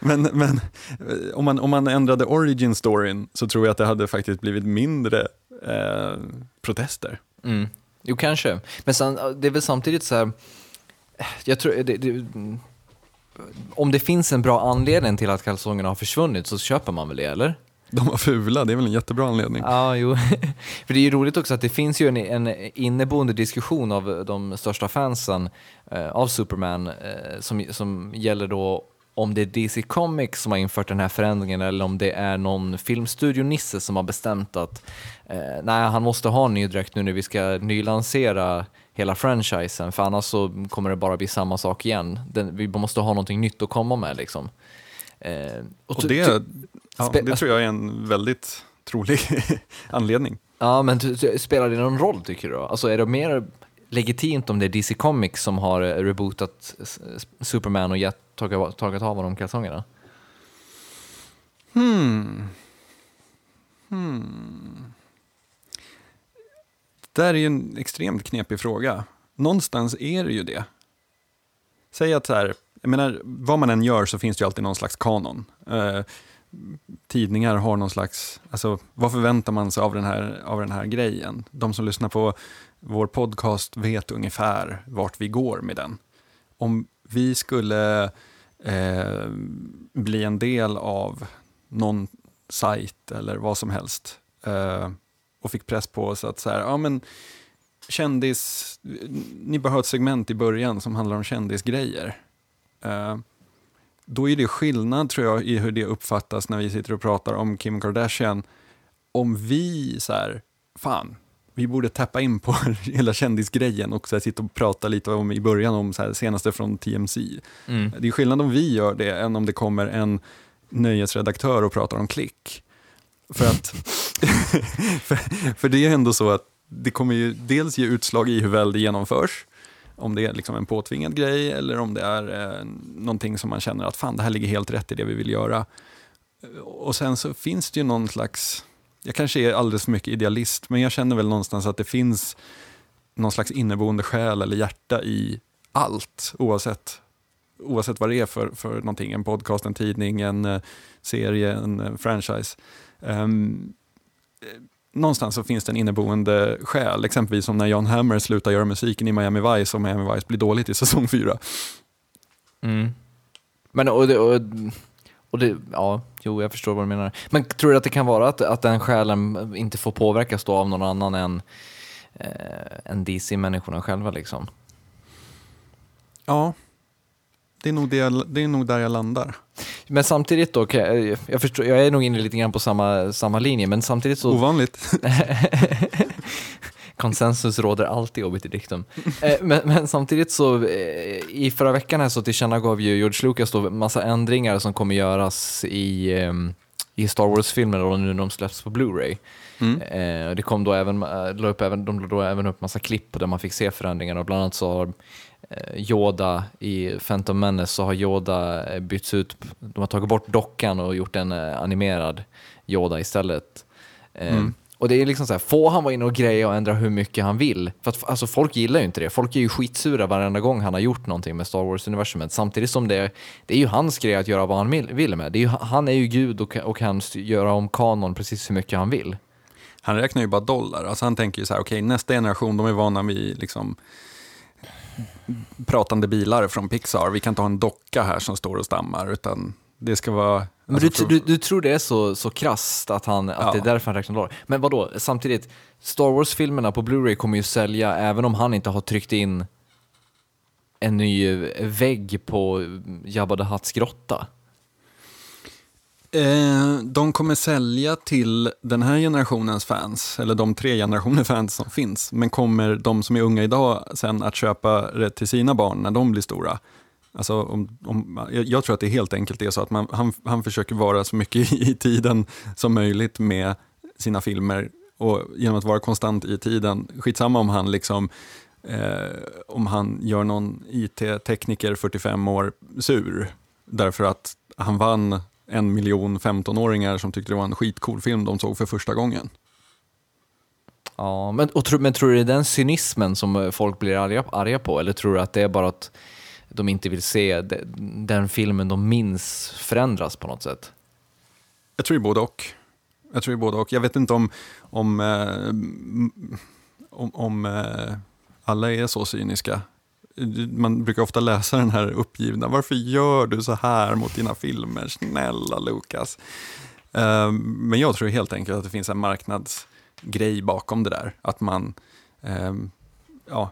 [SPEAKER 1] men, men, men, om, man, om man ändrade origin storyn så tror jag att det hade faktiskt blivit mindre eh, protester.
[SPEAKER 2] Mm. Jo, kanske. Men sen, det är väl samtidigt så här, jag tror, det, det, om det finns en bra anledning till att kalsongerna har försvunnit så köper man väl det, eller?
[SPEAKER 1] De var fula, det är väl en jättebra anledning.
[SPEAKER 2] Ja, jo. För det är ju roligt också att det finns ju en, en inneboende diskussion av de största fansen eh, av Superman eh, som, som gäller då om det är DC Comics som har infört den här förändringen eller om det är någon filmstudio-nisse som har bestämt att eh, nej, han måste ha en ny dräkt nu när vi ska nylansera hela franchisen för annars så kommer det bara bli samma sak igen. Den, vi måste ha någonting nytt att komma med liksom.
[SPEAKER 1] Eh, och, och det, ja, det tror jag är en väldigt trolig anledning.
[SPEAKER 2] Ja, men spelar det någon roll tycker du? Alltså är det mer legitimt om det är DC Comics som har rebootat Superman och gett, tagit, tagit av honom kalsongerna?
[SPEAKER 1] Hmm. Hmm. Det där är ju en extremt knepig fråga. Någonstans är det ju det. Säg att så här, jag menar, vad man än gör så finns det ju alltid någon slags kanon. Eh, tidningar har någon slags, alltså vad förväntar man sig av den, här, av den här grejen? De som lyssnar på vår podcast vet ungefär vart vi går med den. Om vi skulle eh, bli en del av någon sajt eller vad som helst eh, och fick press på oss att så här, ja men kändis, ni bör ha ett segment i början som handlar om kändisgrejer. Eh, då är det skillnad tror jag i hur det uppfattas när vi sitter och pratar om Kim Kardashian. Om vi så här, fan, vi borde tappa in på hela kändisgrejen och så här, sitta och prata lite om i början om så här, senaste från TMC. Mm. Det är skillnad om vi gör det än om det kommer en nöjesredaktör och pratar om klick. För att, för, för det är ändå så att det kommer ju dels ge utslag i hur väl det genomförs, om det är liksom en påtvingad grej eller om det är eh, någonting som man känner att fan, det här ligger helt rätt i det vi vill göra. Och sen så finns det ju någon slags, jag kanske är alldeles för mycket idealist, men jag känner väl någonstans att det finns någon slags inneboende själ eller hjärta i allt, oavsett, oavsett vad det är för, för någonting. En podcast, en tidning, en eh, serie, en eh, franchise. Um, någonstans så finns det en inneboende själ, exempelvis som när John Hammer slutar göra musiken i Miami Vice och Miami Vice blir dåligt i säsong fyra.
[SPEAKER 2] Mm. Men och och, och det, ja, jo jag förstår vad du menar. Men tror du att det kan vara att, att den själen inte får påverkas då av någon annan än, eh, än DC-människorna själva liksom?
[SPEAKER 1] Ja, det är, nog det, jag, det är nog där jag landar.
[SPEAKER 2] Men samtidigt då, jag, jag, förstår, jag är nog inne lite grann på samma, samma linje, men samtidigt så...
[SPEAKER 1] Ovanligt.
[SPEAKER 2] Konsensus råder alltid obit dictum. Eh, men, men, samtidigt så, eh, i förra veckan här så tillkännagav ju George Lucas då massa ändringar som kommer göras i, ehm, i Star Wars-filmerna nu när de släpps på Blu-ray.
[SPEAKER 1] Mm.
[SPEAKER 2] Eh, det kom då även, la upp även, de la då även upp massa klipp där man fick se förändringarna. Bland annat så har Yoda i Phantom Menace så har Yoda bytts ut, de har tagit bort dockan och gjort en animerad Yoda istället. Eh,
[SPEAKER 1] Mm.
[SPEAKER 2] Och det är liksom så här, får han vara inne och greja och ändra hur mycket han vill? För att alltså, folk gillar ju inte det. Folk är ju skitsura varenda gång han har gjort någonting med Star Wars-universumet. Samtidigt som det, det är ju hans grej att göra vad han vill- med. Det är ju, han är ju gud och, och kan göra om kanon precis hur mycket han vill.
[SPEAKER 1] Han räknar ju bara dollar. Alltså han tänker ju så här, okej nästa generation, de är vana vid liksom pratande bilar från Pixar. Vi kan inte ha en docka här som står och stammar, utan det ska vara...
[SPEAKER 2] Men
[SPEAKER 1] alltså,
[SPEAKER 2] du, du, du tror det är så, så krasst att, han, att
[SPEAKER 1] Ja.
[SPEAKER 2] det är därför han räknar dollar? Men vad då? samtidigt, Star Wars-filmerna på Blu-ray kommer ju sälja även om han inte har tryckt in en ny vägg på Jabba the Hutts grotta.
[SPEAKER 1] Eh, de kommer sälja till den här generationens fans, eller de tre generationer fans som finns. Men kommer de som är unga idag sen att köpa det till sina barn när de blir stora? Alltså om, om, jag, tror att det helt enkelt är så att man, han, han försöker vara så mycket i, tiden som möjligt med sina filmer och genom att vara konstant i tiden. Skitsamma om han liksom eh, om han gör någon IT-tekniker 45 år sur därför att han vann en miljon 15-åringar som tyckte det var en skitcool film de såg för första gången.
[SPEAKER 2] Ja, men, och tro, men tror du det är den cynismen som eh, folk blir arga, arga på? Eller tror du att det är bara att de inte vill se den filmen de minns förändras på något sätt?
[SPEAKER 1] Jag tror det är både och. Jag tror det är både och. Jag vet inte om, om, eh, om, om eh, alla är så cyniska. Man brukar ofta läsa den här uppgivna, varför gör du så här mot dina filmer? Snälla Lukas. Eh, men jag tror helt enkelt att det finns en marknadsgrej bakom det där. Att man, ja,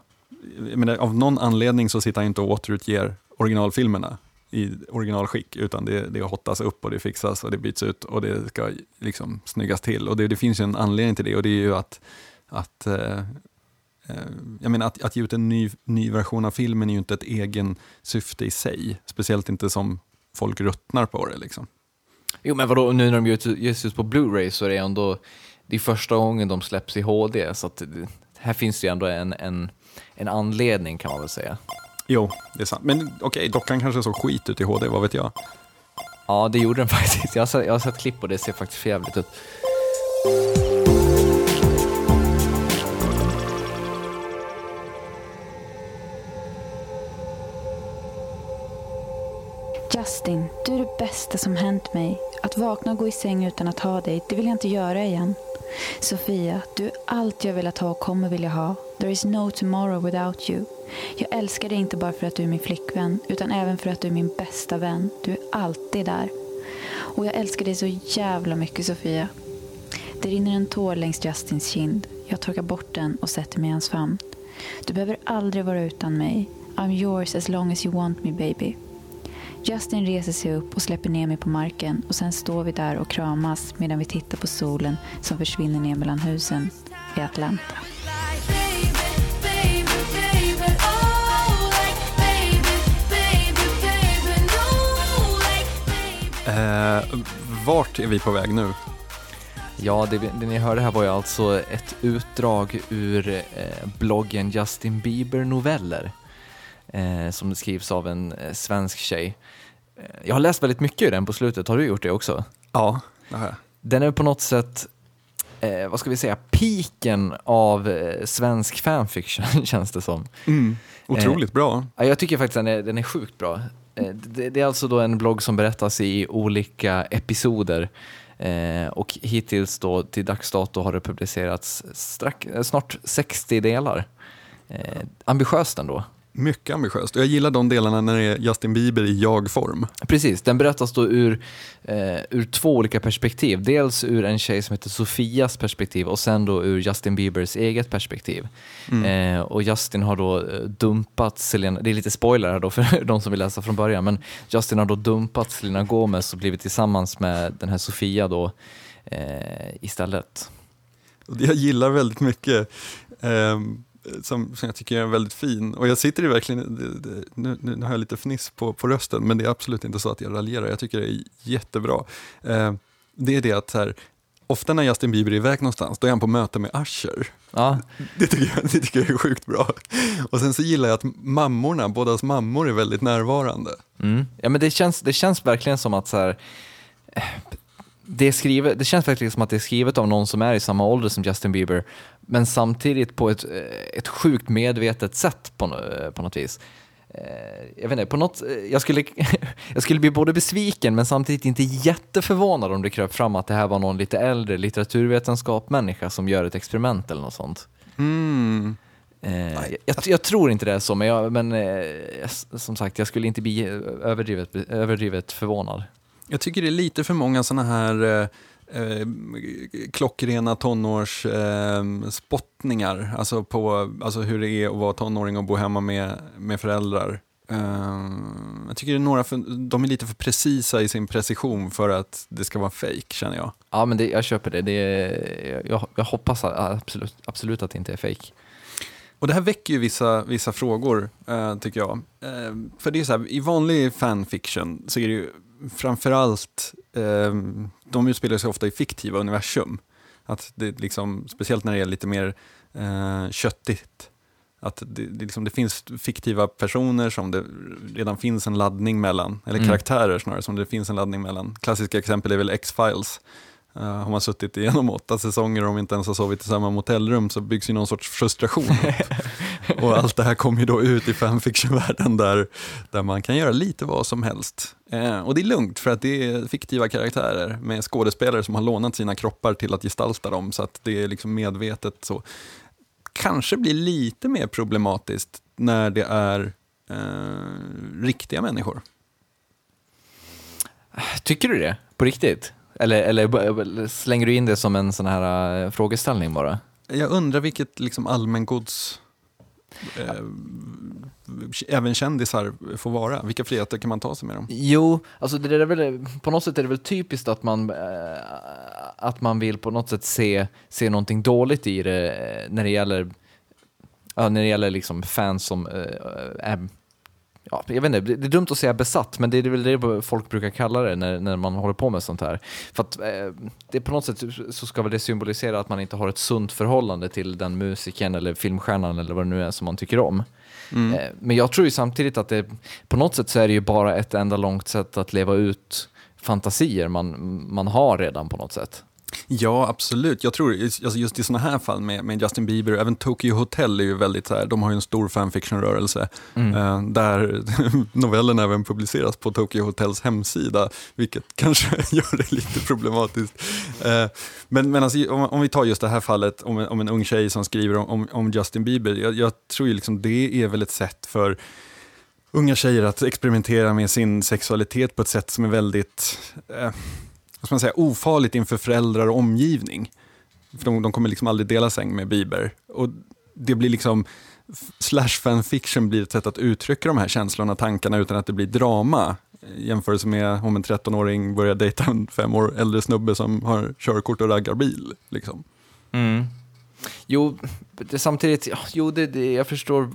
[SPEAKER 1] menar, av någon anledning så sitter han inte och återutger originalfilmerna i originalskick, utan det, det hottas upp och det fixas och det byts ut och det ska liksom snyggas till. Och det, det finns ju en anledning till det och det är ju att, att eh, eh jag menar att, att ge ut en ny, ny version av filmen är ju inte ett egen syfte i sig, speciellt inte som folk ruttnar på det. Liksom.
[SPEAKER 2] Jo men vadå, nu när de ges ut på Blu-ray så är det ändå, det är första gången de släpps i HD, så att här finns det ju ändå en, en, en anledning kan man väl säga.
[SPEAKER 1] Jo, det är sant. Men okej, dockan kanske såg skit ut i HD, vad vet jag?
[SPEAKER 2] Ja, det gjorde den faktiskt. Jag har sett, jag har sett klipp och det ser faktiskt för jävligt ut.
[SPEAKER 3] Justin, du är det bästa som hänt mig. Att vakna och gå i säng utan att ha dig, det vill jag inte göra igen. Sofia, du är allt jag velat ha och kommer vilja ha. There is no tomorrow without you. Jag älskar dig inte bara för att du är min flickvän, utan även för att du är min bästa vän. Du är alltid där. Och jag älskar dig så jävla mycket, Sofia. Det rinner en tår längs Justins kind. Jag torkar bort den och sätter mig i hans famn. Du behöver aldrig vara utan mig. I'm yours as long as you want me, baby. Justin reser sig upp och släpper ner mig på marken och sen står vi där och kramas medan vi tittar på solen som försvinner ner mellan husen i Atlanta.
[SPEAKER 1] Eh, vart är vi på väg nu?
[SPEAKER 2] Ja, det, det ni hörde här var ju alltså ett utdrag ur eh, bloggen Justin Bieber noveller eh, som skrivs av en eh, svensk tjej. Eh, jag har läst väldigt mycket i den på slutet, har du gjort det också?
[SPEAKER 1] Ja, det har jag.
[SPEAKER 2] Den är på något sätt, eh, vad ska vi säga, piken av eh, svensk fanfiction känns det som.
[SPEAKER 1] Mm. Otroligt bra.
[SPEAKER 2] Ja, jag tycker faktiskt den är, den är sjukt bra. Eh, Det, det är alltså då en blogg som berättas i olika episoder eh, och hittills då till dags dato har det publicerats strax, eh, snart 60 delar. Eh, ambitiöst ändå.
[SPEAKER 1] Mycket ambitiöst. Och jag gillar de delarna när det är Justin Bieber i jag-form.
[SPEAKER 2] Precis, den berättas då ur, eh, ur två olika perspektiv. Dels ur en tjej som heter Sofias perspektiv och sen då ur Justin Biebers eget perspektiv. Eh, och Justin har då eh, dumpat Selena, det är lite spoiler här då för de som vill läsa från början, men Justin har då dumpat Selena Gomez och blivit tillsammans med den här Sofia då eh, istället.
[SPEAKER 1] Jag gillar väldigt mycket, ehm, som, som jag tycker är väldigt fin, och jag sitter i verkligen, det, det, nu, nu har jag lite fniss på, på rösten, men det är absolut inte så att jag raljerar, jag tycker det är jättebra. Ehm, det är det att så här, ofta när Justin Bieber är iväg någonstans, då är han på möte med Usher.
[SPEAKER 2] Ja,
[SPEAKER 1] Det tycker, jag, det tycker jag är sjukt bra. Och sen så gillar jag att mammorna, bådas mammor är väldigt närvarande.
[SPEAKER 2] mm. ja men det känns, det känns verkligen som att så här, eh, det, är skrivet, det känns verkligen som att det är skrivet av någon som är i samma ålder som Justin Bieber, men samtidigt på ett, eh, ett sjukt medvetet sätt på, eh, på något vis. Eh, Jag vet inte, på något, jag, skulle, jag skulle bli både besviken men samtidigt inte jätteförvånad om det kröp fram att det här var någon lite äldre litteraturvetenskap-människa som gör ett experiment eller något sånt.
[SPEAKER 1] Mm.
[SPEAKER 2] Eh, jag, jag tror inte det är så, men, jag, men jag- som sagt, jag skulle inte bli överdrivet, överdrivet förvånad.
[SPEAKER 1] Jag tycker det är lite för många sådana här eh, eh klockrena tonårsspottningar. Eh, alltså på alltså hur det är att vara tonåring och bo hemma med, med föräldrar. Eh, jag tycker det är några för, de är lite för precisa i sin precision för att det ska vara fake känner jag.
[SPEAKER 2] Ja, men det, jag köper det. det är, jag, jag hoppas absolut, absolut att det inte är fake.
[SPEAKER 1] Och det här väcker ju vissa, vissa frågor, eh, tycker jag. Eh, för det är så här, i vanlig fanfiction så är det ju framförallt, eh, de utspelar sig ofta i fiktiva universum. Att det liksom, speciellt när det är lite mer eh, köttigt. Att det, det, liksom, det finns fiktiva personer som det redan finns en laddning mellan, eller
[SPEAKER 2] Mm.
[SPEAKER 1] karaktärer snarare, som det finns en laddning mellan. Klassiska exempel är väl X-Files. Uh, har man suttit igenom åtta säsonger och inte ens har sovit i samma motellrum så byggs ju någon sorts frustration upp. och allt det här kommer ju då ut i fanfiction-världen där, där man kan göra lite vad som helst. Eh, och det är lugnt för att det är fiktiva karaktärer med skådespelare som har lånat sina kroppar till att gestalta dem så att det är liksom medvetet så. Kanske blir lite mer problematiskt när det är eh, riktiga människor.
[SPEAKER 2] Tycker du det? På riktigt? Eller, eller, slänger du in det som en sån här eh, frågeställning bara?
[SPEAKER 1] Jag undrar vilket liksom allmängods eh, även kändisar får vara. Vilka friheter kan man ta sig med dem?
[SPEAKER 2] Jo, alltså det är väl, på något sätt är det väl typiskt att man, eh, att man vill på något sätt se, se någonting dåligt i det eh, när det gäller, ja, när det gäller liksom fans som eh, är Ja, jag vet inte, det är dumt att säga besatt, men det är väl det folk brukar kalla det när, när man håller på med sånt här. För att eh, det på något sätt så ska väl det symbolisera att man inte har ett sunt förhållande till den musiken eller filmstjärnan eller vad det nu är som man tycker om.
[SPEAKER 1] Mm.
[SPEAKER 2] Eh, Men jag tror ju samtidigt att det, på något sätt så är det ju bara ett enda långt sätt att leva ut fantasier man, man har redan på något sätt.
[SPEAKER 1] Ja, absolut. Jag tror alltså just i sådana här fall med, med Justin Bieber, även Tokyo Hotel är ju väldigt så här, de har ju en stor fanfiction-rörelse eh, där novellen även publiceras på Tokyo Hotels hemsida, vilket kanske gör det lite problematiskt. Eh, men men alltså, om, om vi tar just det här fallet om en, om en ung tjej som skriver om, om, om Justin Bieber, jag, jag tror ju liksom det är väl ett sätt för unga tjejer att experimentera med sin sexualitet på ett sätt som är väldigt eh, vad ska man säga, ofarligt inför föräldrar och omgivning. För de, de kommer liksom aldrig dela säng med Bieber. Och det blir liksom, slash fanfiction blir ett sätt att uttrycka de här känslorna och tankarna utan att det blir drama. Jämförelse med om en 13-åring börjar dejta en fem år äldre snubbe som har körkort och raggar bil. Liksom. Mm.
[SPEAKER 2] Jo, det, samtidigt, jo det, det, jag förstår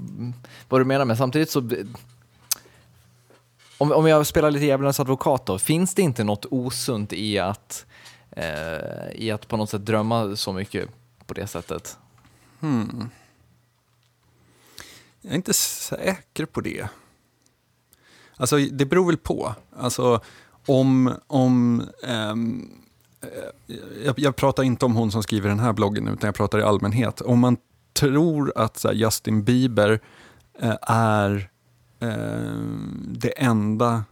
[SPEAKER 2] vad du menar, men samtidigt så... Om, om jag spelar lite djävulens advokat då, finns det inte något osunt i att, eh, i att på något sätt drömma så mycket på det sättet?
[SPEAKER 1] Hmm. Jag är inte säker på det. Alltså, det beror väl på. Alltså, om... om ehm, eh, jag, jag pratar inte om hon som skriver den här bloggen, utan jag pratar i allmänhet. Om man tror att så här, Justin Bieber eh, är Eh, det enda,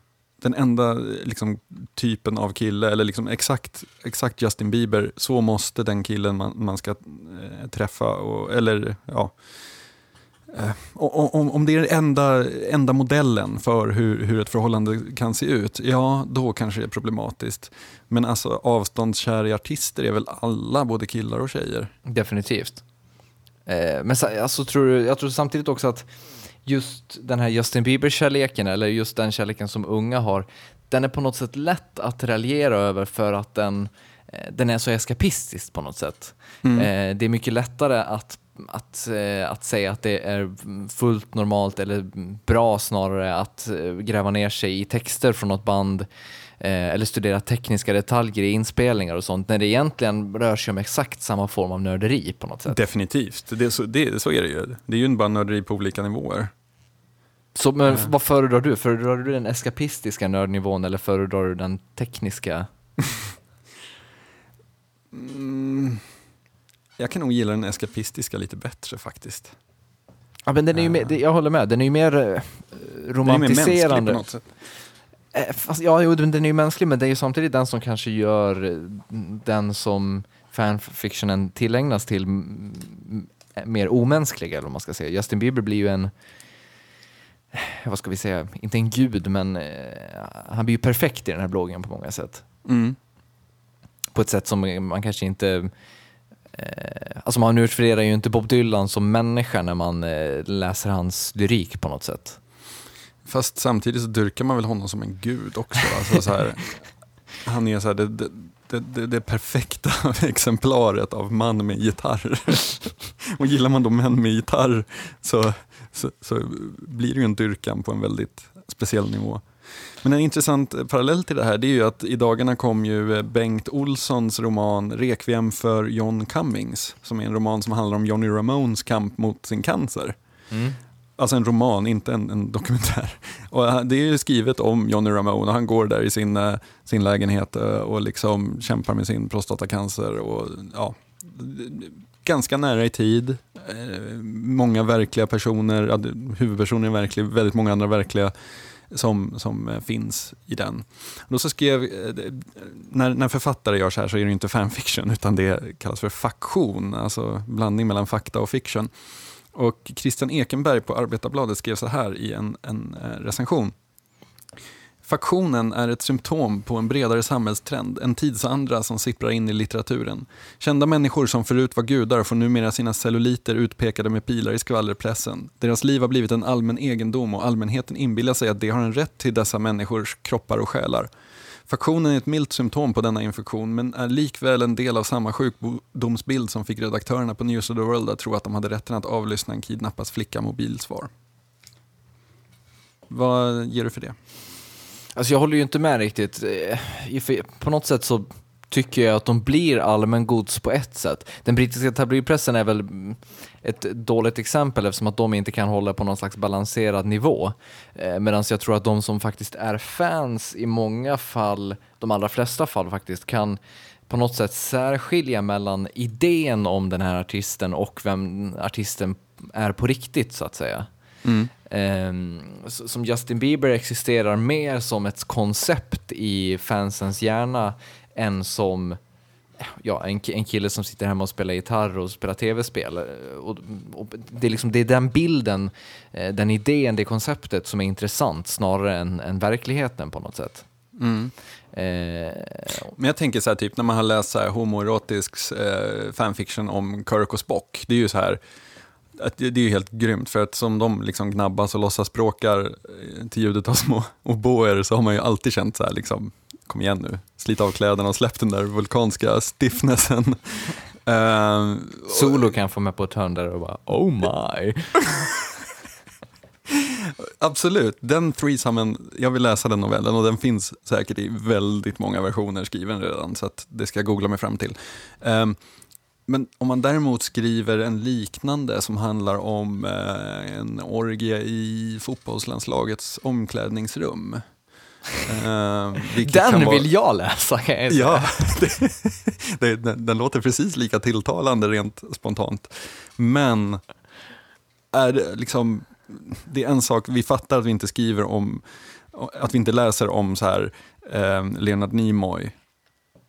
[SPEAKER 1] den enda liksom, typen av kille, eller liksom exakt, exakt Justin Bieber, så måste den killen man, man ska eh, träffa, och, eller ja, Eh, om, om det är den enda, enda modellen för hur, hur ett förhållande kan se ut, ja då kanske det är problematiskt. Men alltså avståndskära artister är väl alla, både killar och tjejer?
[SPEAKER 2] Definitivt. Eh, men alltså, tror, du- jag tror samtidigt också att just den här Justin Bieber-kärleken, eller just den kärleken som unga har, den är på något sätt lätt att raljera över för att den, eh, den är så eskapistisk på något sätt. Eh, det är mycket lättare att, att, eh, att säga att det är fullt normalt eller bra snarare att gräva ner sig i texter från något band eller studera tekniska detaljer i inspelningar och sånt, när det egentligen rör sig om exakt samma form av nörderi på något sätt.
[SPEAKER 1] Definitivt, det, så, det, så är det ju. Det är ju bara nörderi på olika nivåer.
[SPEAKER 2] Så, men mm. vad föredrar du? Föredrar du den eskapistiska nördnivån eller föredrar du den tekniska?
[SPEAKER 1] mm, jag kan nog gilla den eskapistiska lite bättre faktiskt.
[SPEAKER 2] Ja, men den är ju mer, jag håller med, den är ju mer romantiserande. Den är mer på något sätt. Eh, fast, ja, jo, den är ju mänsklig, men det är ju samtidigt den som kanske gör eh, den som fanfictionen tillägnas till mer omänsklig, eller vad man ska säga. Justin Bieber blir ju en vad ska vi säga, inte en gud, men eh, han blir ju perfekt i den här bloggen på många sätt. Mm. På ett sätt som man kanske inte eh, Alltså man utvärderar ju inte Bob Dylan som människa när man eh, läser hans lyrik på något sätt.
[SPEAKER 1] Fast samtidigt så dyrkar man väl honom som en gud också. Alltså så här, han är så här, det, det, det, det, perfekta exemplaret av man med gitarr. Och gillar man då män med gitarr så så, så blir det ju en dyrkan på en väldigt speciell nivå. Men en intressant parallell till det här det är ju att i dagarna kom ju Bengt Olssons roman Rekviem för John Cummings, som är en roman som handlar om Johnny Ramones kamp mot sin cancer. Mm. Alltså en roman, inte en, en, dokumentär. Och det är skrivet om Johnny Ramone och han går där i sin, eh, sin lägenhet eh, och liksom kämpar med sin prostatacancer. Och, ja, ganska nära i tid. Eh, många verkliga personer, huvudpersonen är verklig, väldigt många andra verkliga som, som eh, finns i den. Då så skrev, eh, när, när författare gör så här så är det inte fanfiction utan det kallas för faktion, alltså blandning mellan fakta och fiction. Och Christian Ekenberg på Arbetarbladet skrev så här i en, en recension. Faktionen är ett symptom på en bredare samhällstrend, en tidsandra som sipprar in i litteraturen. Kända människor som förut var gudar får numera sina celluliter utpekade med pilar i skvallerpressen. Deras liv har blivit en allmän egendom och allmänheten inbillar sig att de har en rätt till dessa människors kroppar och själar. Faktionen är ett milt symptom på denna infektion men är likväl en del av samma sjukdomsbild som fick redaktörerna på News of the World att tro att de hade rätten att avlyssna en kidnappas flicka mobilsvar. Vad ger du för det?
[SPEAKER 2] Alltså jag håller ju inte med riktigt. Eh, på något sätt så tycker jag att de blir allmängods på ett sätt. Den brittiska tabloidpressen är väl ett dåligt exempel eftersom att de inte kan hålla på någon slags balanserad nivå. Eh, Medan jag tror att de som faktiskt är fans i många fall, de allra flesta fall faktiskt, kan på något sätt särskilja mellan idén om den här artisten och vem artisten är på riktigt så att säga. Mm. Um, som Justin Bieber existerar mer som ett koncept i fansens hjärna än som ja, en, en kille som sitter hemma och spelar gitarr och spelar tv-spel. Och, och det, är liksom, det är den bilden, eh, den idén, det konceptet som är intressant snarare än, än verkligheten på något sätt. Mm.
[SPEAKER 1] Eh, Men jag tänker så här, typ när man har läst så här homoerotisk eh, fanfiction om Kirk och Spock, det är ju så här, det är ju helt grymt, för att som de liksom gnabbas och låtsasspråkar eh, till ljudet av små oboer så har man ju alltid känt så här, liksom, kom igen nu, slit av kläderna och släpp den där vulkanska stiffnessen.
[SPEAKER 2] uh, Solo kan få med på ett hörn där och bara, oh my.
[SPEAKER 1] Absolut, den threesomen, jag vill läsa den novellen och den finns säkert i väldigt många versioner skriven redan, så att det ska jag googla mig fram till. Um, men om man däremot skriver en liknande som handlar om eh, en orgie i fotbollslandslagets omklädningsrum.
[SPEAKER 2] Eh, den vara... vill jag läsa kan jag säga.
[SPEAKER 1] Ja, det, det, den, den, låter precis lika tilltalande rent spontant. Men är det, liksom, det är en sak, vi fattar att vi inte skriver om, att vi inte läser om så här, eh, Leonard Nimoy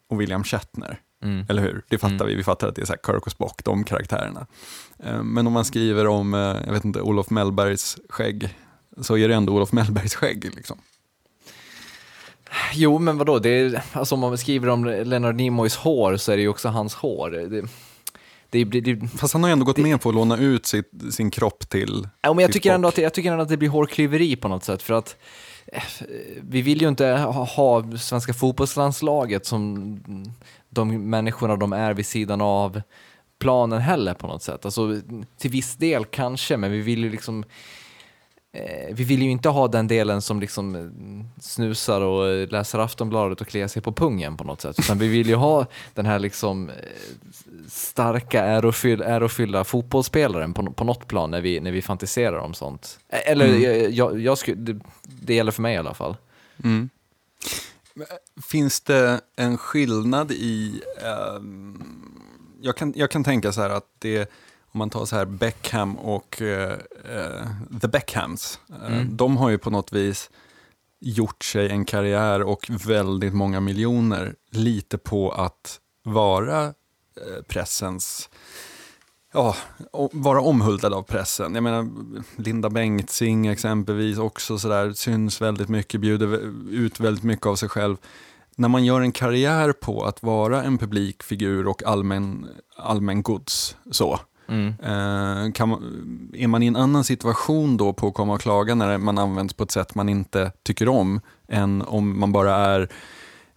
[SPEAKER 1] och William Shatner. Mm. Eller hur? Det fattar mm. vi. Vi fattar att det är så Kirk och Spock, de karaktärerna. Eh, men om man skriver om, eh, jag vet inte, Olof Mellbergs skägg, så är det ändå Olof Mellbergs skägg. Liksom.
[SPEAKER 2] Jo, men vadå? Det är, alltså om man skriver om Leonard Nimoys hår så är det ju också hans hår. Det,
[SPEAKER 1] det, det, Fast han har ju ändå gått med på att låna ut sitt, sin kropp till
[SPEAKER 2] ja, men jag, tycker ändå att, jag tycker ändå att det blir hårklyveri på något sätt. För att eh, vi vill ju inte ha, ha svenska fotbollslandslaget som de människorna de är vid sidan av planen heller på något sätt. Alltså, till viss del kanske, men vi vill ju liksom eh, vi vill ju inte ha den delen som liksom eh, snusar och läser Aftonbladet och kliar sig på pungen på något sätt, utan vi vill ju ha den här liksom eh, starka ärofyll, ärofyllda fotbollsspelaren på, på något plan när vi, när vi fantiserar om sånt. Eh, Eller
[SPEAKER 1] Mm.
[SPEAKER 2] jag, jag, jag skulle, det, det gäller för mig i alla fall.
[SPEAKER 1] Mm. Finns det en skillnad i... ehm, jag, kan, jag kan tänka så här att det, om man tar så här Beckham och eh, eh, The Beckhams, eh,
[SPEAKER 2] Mm.
[SPEAKER 1] de har ju på något vis gjort sig en karriär och väldigt många miljoner lite på att vara eh, pressens Ja, vara omhuldad av pressen. Jag menar, Linda Bengtzing exempelvis också sådär, syns väldigt mycket, bjuder ut väldigt mycket av sig själv. När man gör en karriär på att vara en publikfigur och allmän, allmän gods, så,
[SPEAKER 2] Mm.
[SPEAKER 1] eh, man, är man i en annan situation då på att komma och klaga när man används på ett sätt man inte tycker om, än om man bara är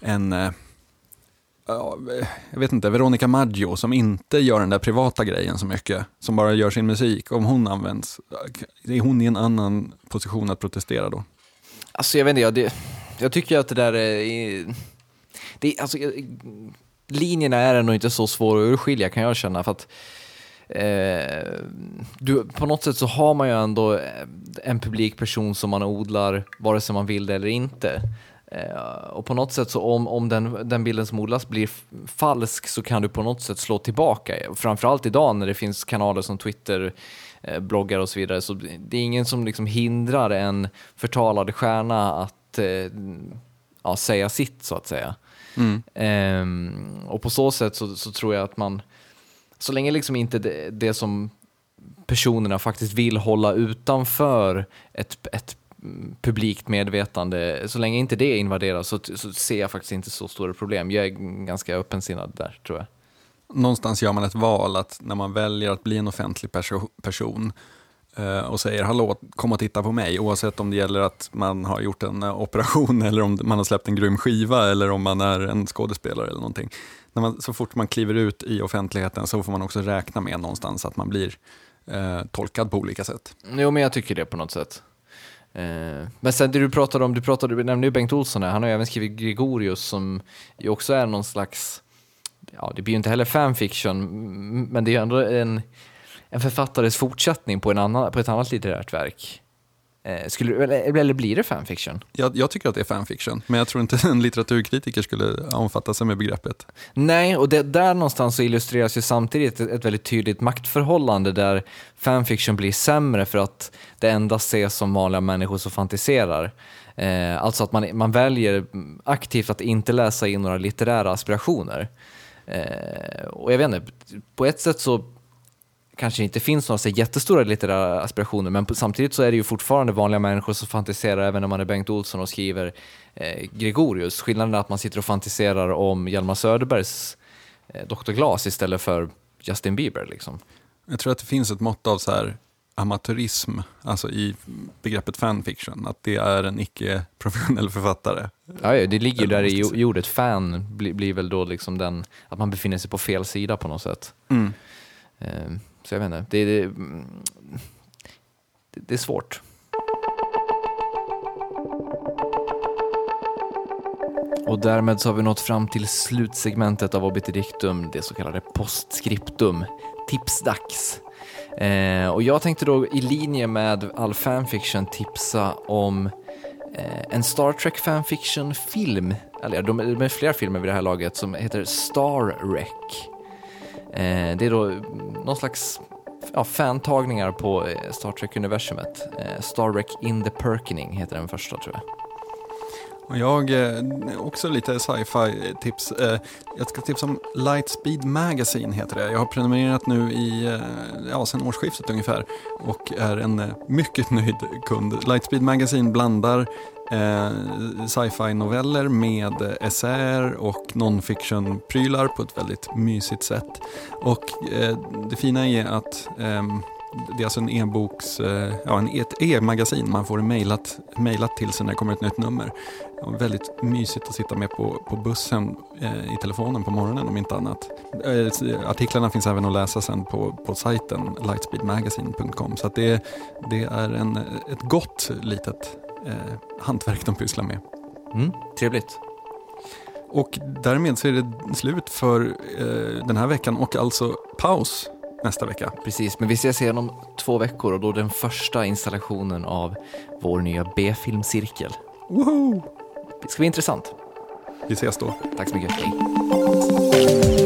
[SPEAKER 1] en eh, jag vet inte, Veronica Maggio som inte gör den där privata grejen så mycket, som bara gör sin musik, om hon används, är hon i en annan position att protestera då?
[SPEAKER 2] Alltså jag vet inte, jag, det, jag tycker att det där är... Det, alltså, linjerna är ändå inte så svåra att urskilja kan jag känna. För att, eh, du, på något sätt så har man ju ändå en publikperson som man odlar vare sig man vill det eller inte. Eh, och på något sätt så om, om den, den bilden som odlas blir falsk så kan du på något sätt slå tillbaka. Framförallt idag när det finns kanaler som Twitter, eh, bloggar och så vidare. Så det är ingen som liksom hindrar en förtalad stjärna att eh, ja, säga sitt så att säga.
[SPEAKER 1] Mm.
[SPEAKER 2] Ehm, och på så sätt så, så tror jag att man, så länge liksom inte det, det som personerna faktiskt vill hålla utanför ett, ett publikt medvetande, så länge inte det invaderas så, så ser jag faktiskt inte så stora problem. Jag är ganska öppensinnad där tror jag.
[SPEAKER 1] Någonstans gör man ett val att när man väljer att bli en offentlig perso- person eh, och säger hallå, kom och titta på mig, oavsett om det gäller att man har gjort en eh, operation eller om man har släppt en grym skiva eller om man är en skådespelare eller någonting. När man, så fort man kliver ut i offentligheten så får man också räkna med någonstans att man blir eh, tolkad på olika sätt.
[SPEAKER 2] Jo, men jag tycker det på något sätt. Eh, men sen det du pratade om, du pratade, du nämnde ju Bengt Olsson här, han har ju även skrivit Gregorius som ju också är någon slags, ja det blir ju inte heller fanfiction, men det är ju ändå en, en författares fortsättning på, en annan, på ett annat litterärt verk. Eh, skulle, eller, eller blir det fanfiction?
[SPEAKER 1] Jag, jag tycker att det är fanfiction, men jag tror inte en litteraturkritiker skulle omfatta sig med begreppet.
[SPEAKER 2] Nej, och det, där någonstans så illustreras ju samtidigt ett, ett väldigt tydligt maktförhållande där fanfiction blir sämre för att det endast ses som vanliga människor som fantiserar. Eh, alltså att man, man väljer aktivt att inte läsa in några litterära aspirationer. Eh, och jag vet inte, på ett sätt så kanske inte finns några så jättestora litterära aspirationer men samtidigt så är det ju fortfarande vanliga människor som fantiserar även när man är Bengt Olsson och skriver eh, Gregorius. Skillnaden är att man sitter och fantiserar om Hjalmar Söderbergs eh, Dr. Glas istället för Justin Bieber. Liksom.
[SPEAKER 1] Jag tror att det finns ett mått av så här amatörism, alltså i begreppet fanfiction, att det är en icke-professionell författare.
[SPEAKER 2] Ja, det ligger ju där i ordet fan, blir, blir väl då liksom den, att man befinner sig på fel sida på något sätt.
[SPEAKER 1] Mm.
[SPEAKER 2] Så jag vet inte, det, det, det, är svårt. Och därmed så har vi nått fram till slutsegmentet av Obiterdictum, det så kallade postscriptum, tipsdags. Eh, och jag tänkte då i linje med all fanfiction tipsa om eh, en Star Trek fanfiction-film, eller de, de är flera filmer vid det här laget, som heter Star Wreck. Eh, det är då någon slags ja, fantagningar på eh, Star Trek-universumet. Eh, Star Trek in the Perkening heter den första tror jag.
[SPEAKER 1] Och jag, eh, också lite sci-fi tips. Eh, jag ska tipsa om Lightspeed Magazine heter det. Jag har prenumererat nu i, eh, ja, sen årsskiftet ungefär och är en mycket nöjd kund. Lightspeed Magazine blandar eh, sci-fi noveller med essäer och non-fiction-prylar på ett väldigt mysigt sätt. Och eh, det fina är att ehm, det är alltså en e-boks, eh, ja, en, ett e-magasin man får mejlat, mejlat till sig när det kommer ett nytt nummer. Och väldigt mysigt att sitta med på, på bussen eh, i telefonen på morgonen om inte annat. Eh, artiklarna finns även att läsa sen på, på sajten lightspeedmagazine.com så det, det är en, ett gott litet eh, hantverk de pysslar med.
[SPEAKER 2] Mm, trevligt.
[SPEAKER 1] Och därmed så är det slut för eh, den här veckan och alltså paus nästa vecka.
[SPEAKER 2] Precis, men vi ses igen om två veckor och då den första installationen av vår nya B-filmcirkel.
[SPEAKER 1] Woho!
[SPEAKER 2] Det ska bli intressant.
[SPEAKER 1] Vi ses då.
[SPEAKER 2] Tack så mycket. Hej.